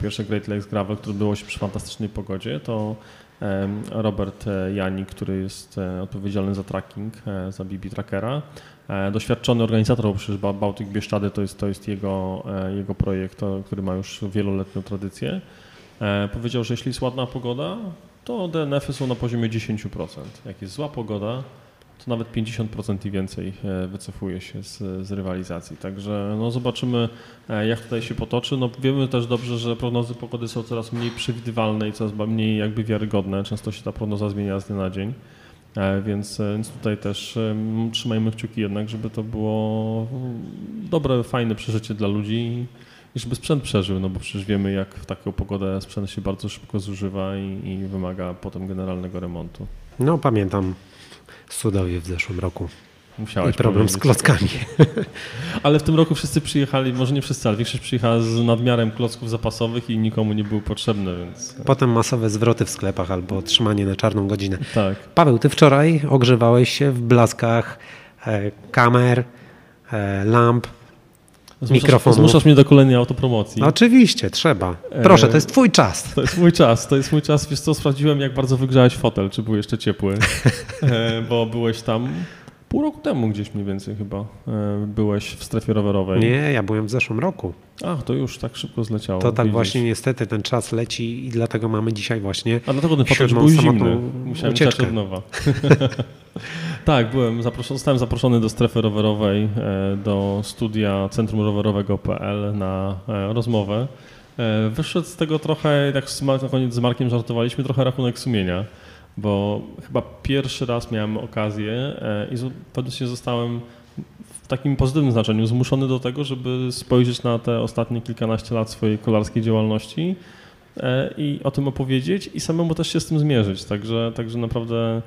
pierwsze Great Lakes Gravel, które było się przy fantastycznej pogodzie, to Robert Jani, który jest odpowiedzialny za tracking, za BB Trackera, doświadczony organizator, bo przecież Bałtyk Bieszczady to jest, to jest jego, jego projekt, który ma już wieloletnią tradycję. Powiedział, że jeśli jest ładna pogoda, to DNF-y są na poziomie 10%. Jak jest zła pogoda, to nawet 50% i więcej e, wycofuje się z, z rywalizacji. Także no zobaczymy, e, jak tutaj się potoczy. No wiemy też dobrze, że prognozy pogody są coraz mniej przewidywalne i coraz mniej jakby wiarygodne. Często się ta prognoza zmienia z dnia na dzień. E, więc, więc tutaj też trzymajmy kciuki jednak, żeby to było dobre, fajne przeżycie dla ludzi i żeby sprzęt przeżył, no bo przecież wiemy, jak w taką pogodę sprzęt się bardzo szybko zużywa i, i wymaga potem generalnego remontu. No pamiętam Sudowie w zeszłym roku. Musiałeś I problem powiedzieć. z klockami. Ale w tym roku wszyscy przyjechali, może nie wszyscy, ale większość przyjechała z nadmiarem klocków zapasowych i nikomu nie były potrzebne, więc... Potem masowe zwroty w sklepach albo trzymanie na czarną godzinę. Tak. Paweł, ty wczoraj ogrzewałeś się w blaskach e, kamer, e, lamp, Zmuszasz, mikrofonu. Zmuszasz mnie do kolejnej autopromocji. No, oczywiście, trzeba. Proszę, to jest twój czas. To jest mój czas, to jest mój czas. Wiesz co, sprawdziłem jak bardzo wygrzałeś fotel, czy był jeszcze ciepły, e, bo byłeś tam pół roku temu gdzieś mniej więcej chyba. E, byłeś w strefie rowerowej. Nie, ja byłem w zeszłym roku. Ach, to już tak szybko zleciało. To tak widzisz. właśnie niestety ten czas leci i dlatego mamy dzisiaj właśnie A dlatego ten fotel był zimny. Musiałem ucieczkę. od nowa. tak, byłem zaproszony, zostałem zaproszony do strefy rowerowej, e, do studia Centrum Rowerowego.pl na e, rozmowę. E, Wyszedł z tego trochę, jak na koniec z Markiem żartowaliśmy, trochę rachunek sumienia, bo chyba pierwszy raz miałem okazję i faktycznie zostałem w takim pozytywnym znaczeniu zmuszony do tego, żeby spojrzeć na te ostatnie kilkanaście lat swojej kolarskiej działalności i o tym opowiedzieć i samemu też się z tym zmierzyć. Także, także naprawdę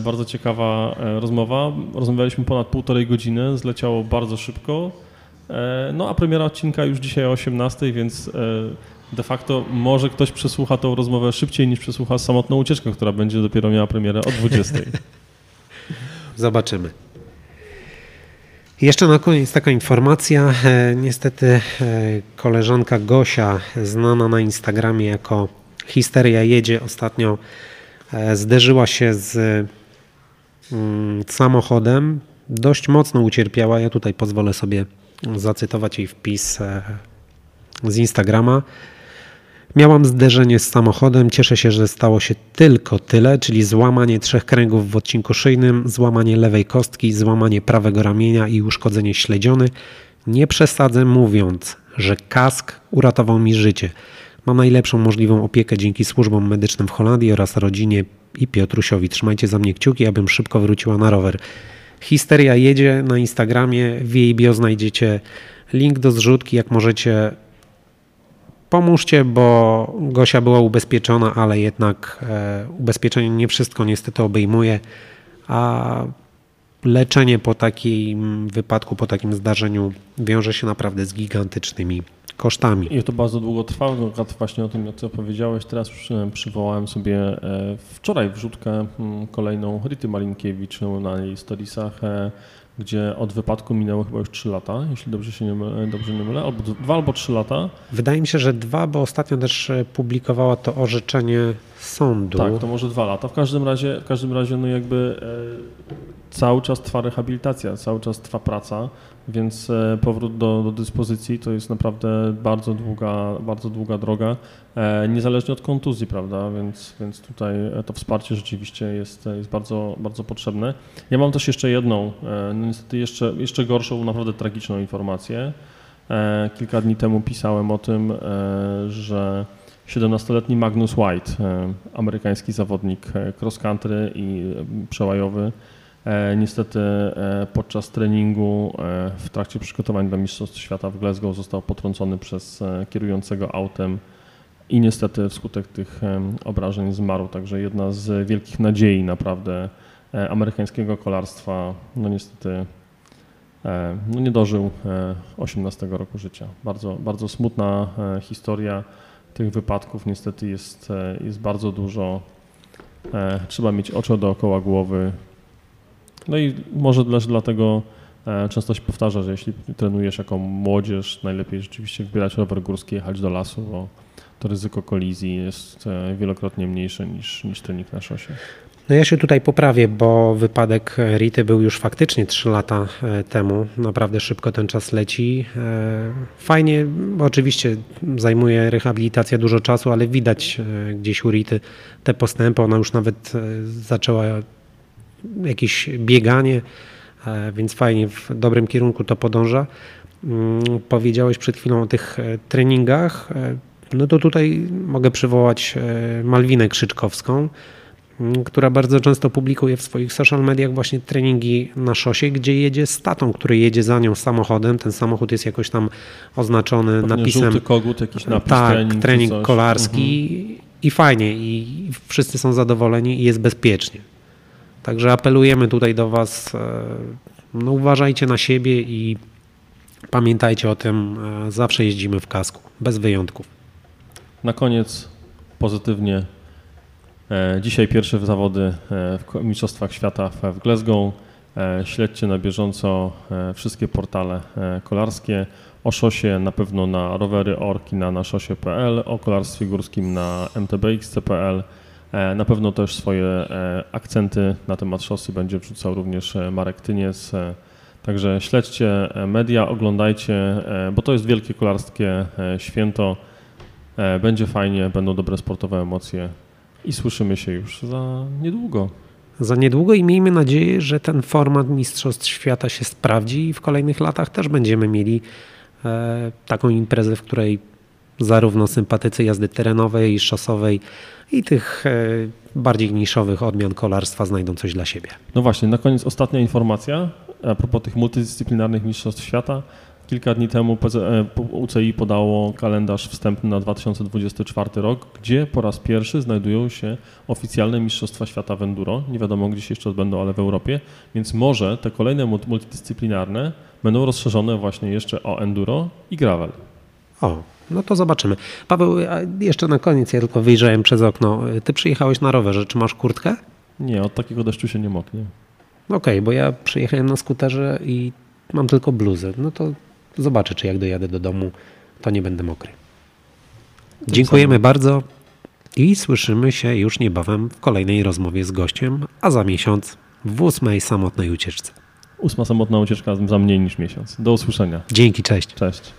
bardzo ciekawa e, rozmowa. Rozmawialiśmy ponad półtorej godziny, zleciało bardzo szybko. E, No a premiera odcinka już dzisiaj o 18, więc e, de facto może ktoś przesłucha tą rozmowę szybciej niż przesłucha samotną ucieczkę, która będzie dopiero miała premierę o 20. Zobaczymy. Jeszcze na koniec taka informacja. E, Niestety e, koleżanka Gosia, znana na Instagramie jako Histeria Jedzie, ostatnio e, zderzyła się z mm, samochodem. Dość mocno ucierpiała. Ja tutaj pozwolę sobie zacytować jej wpis e, z Instagrama. Miałam zderzenie z samochodem. Cieszę się, że stało się tylko tyle, czyli złamanie trzech kręgów w odcinku szyjnym, złamanie lewej kostki, złamanie prawego ramienia i uszkodzenie śledziony. Nie przesadzę mówiąc, że kask uratował mi życie. Mam najlepszą możliwą opiekę dzięki służbom medycznym w Holandii oraz rodzinie i Piotrusiowi. Trzymajcie za mnie kciuki, abym szybko wróciła na rower. Histeria jedzie na Instagramie. W jej bio znajdziecie link do zrzutki. Jak możecie, pomóżcie, bo Gosia była ubezpieczona, ale jednak e, ubezpieczenie nie wszystko niestety obejmuje, a leczenie po takim wypadku, po takim zdarzeniu wiąże się naprawdę z gigantycznymi kosztami. I to bardzo długo trwało, no, właśnie o tym, co powiedziałeś. Teraz przy, przywołałem sobie e, wczoraj wrzutkę mm, kolejną Rity Malinkiewicz na jej storiesach, e, gdzie od wypadku minęło chyba już 3 lata, jeśli dobrze się nie mylę, dobrze nie mylę, albo dwa albo 3 lata. Wydaje mi się, że dwa, bo ostatnio też e, publikowała to orzeczenie sądu. Tak, to może dwa lata. W każdym razie, w każdym razie no jakby e, cały czas trwa rehabilitacja, cały czas trwa praca, więc e, powrót do, do dyspozycji to jest naprawdę bardzo długa, bardzo długa droga, e, niezależnie od kontuzji, prawda, więc, więc tutaj e, to wsparcie rzeczywiście jest, jest bardzo, bardzo potrzebne. Ja mam też jeszcze jedną, no niestety jeszcze, jeszcze gorszą, naprawdę tragiczną informację. Kilka dni temu pisałem o tym, że 17-letni Magnus White, amerykański zawodnik cross country i przełajowy, niestety e, podczas treningu e, w trakcie przygotowań do Mistrzostw Świata w Glasgow został potrącony przez e, kierującego autem i niestety wskutek tych obrażeń zmarł. Także jedna z wielkich nadziei naprawdę e, amerykańskiego kolarstwa, no niestety e, no nie dożył e, 18 roku życia. Bardzo, bardzo smutna e, historia tych wypadków niestety jest, e, jest bardzo dużo. E, Trzeba mieć oczy dookoła głowy. No i może też dlatego E, często się powtarza, że jeśli trenujesz jako młodzież, najlepiej rzeczywiście wybierać rower górski, jechać do lasu, bo to ryzyko kolizji jest e, wielokrotnie mniejsze niż, niż trening na szosie. No ja się tutaj poprawię, bo wypadek Rity był już faktycznie 3 lata e, temu. Naprawdę szybko ten czas leci. Fajnie, oczywiście zajmuje rehabilitacja dużo czasu, ale widać gdzieś u Rity te postępy. Ona już nawet zaczęła jakieś bieganie E, więc fajnie w dobrym kierunku to podąża. Mm, powiedziałeś przed chwilą o tych e, treningach. E, no to tutaj mogę przywołać Malwinę Krzyczkowską, mm, która bardzo często publikuje w swoich social mediach właśnie treningi na szosie, gdzie jedzie z tatą, który jedzie za nią samochodem. Ten samochód jest jakoś tam oznaczony Pewnie napisem. Żółty kogut, jakiś napis, tak, trening, trening kolarski mhm. i fajnie i wszyscy są zadowoleni i jest bezpiecznie. Także apelujemy tutaj do Was, e, no uważajcie na siebie i pamiętajcie o tym, e, zawsze jeździmy w kasku, bez wyjątków. Na koniec pozytywnie. E, dzisiaj pierwsze zawody w Mistrzostwach Świata w Glasgow. Śledźcie na bieżąco wszystkie portale kolarskie. O szosie na pewno na rowery orki na naszosie.pl, o kolarstwie górskim na mtbx.pl. E, na pewno też swoje e, akcenty na temat szosy będzie wrzucał również e, Marek Tyniec. Także śledźcie media, oglądajcie, bo to jest wielkie kolarskie święto. Będzie fajnie, będą dobre sportowe emocje i słyszymy się już za niedługo. Za niedługo i miejmy nadzieję, że ten format Mistrzostw Świata się sprawdzi i w kolejnych latach też będziemy mieli taką imprezę, w której zarówno sympatycy jazdy terenowej, szosowej i tych e, bardziej niszowych odmian kolarstwa znajdą coś dla siebie. No właśnie, na koniec ostatnia informacja a propos tych multidyscyplinarnych mistrzostw świata. Kilka dni temu UCI podało kalendarz wstępny na 2024 rok, gdzie po raz pierwszy znajdują się oficjalne Mistrzostwa Świata w Enduro. Nie wiadomo, gdzie się jeszcze odbędą, ale w Europie, więc może te kolejne multidyscyplinarne będą rozszerzone właśnie jeszcze o Enduro i Gravel. O, no to zobaczymy. Paweł, jeszcze na koniec, ja tylko wyjrzałem przez okno. Ty przyjechałeś na rowerze, czy masz kurtkę? Nie, od takiego deszczu się nie moknie. Okej, okay, bo ja przyjechałem na skuterze i mam tylko bluzę. No to zobaczę, czy jak dojadę do domu, to nie będę mokry. Tak Dziękujemy samo. bardzo i słyszymy się już niebawem w kolejnej rozmowie z gościem, a za miesiąc w ósmej samotnej ucieczce. Ósma samotna ucieczka za mniej niż miesiąc. Do usłyszenia. Dzięki, cześć. Cześć.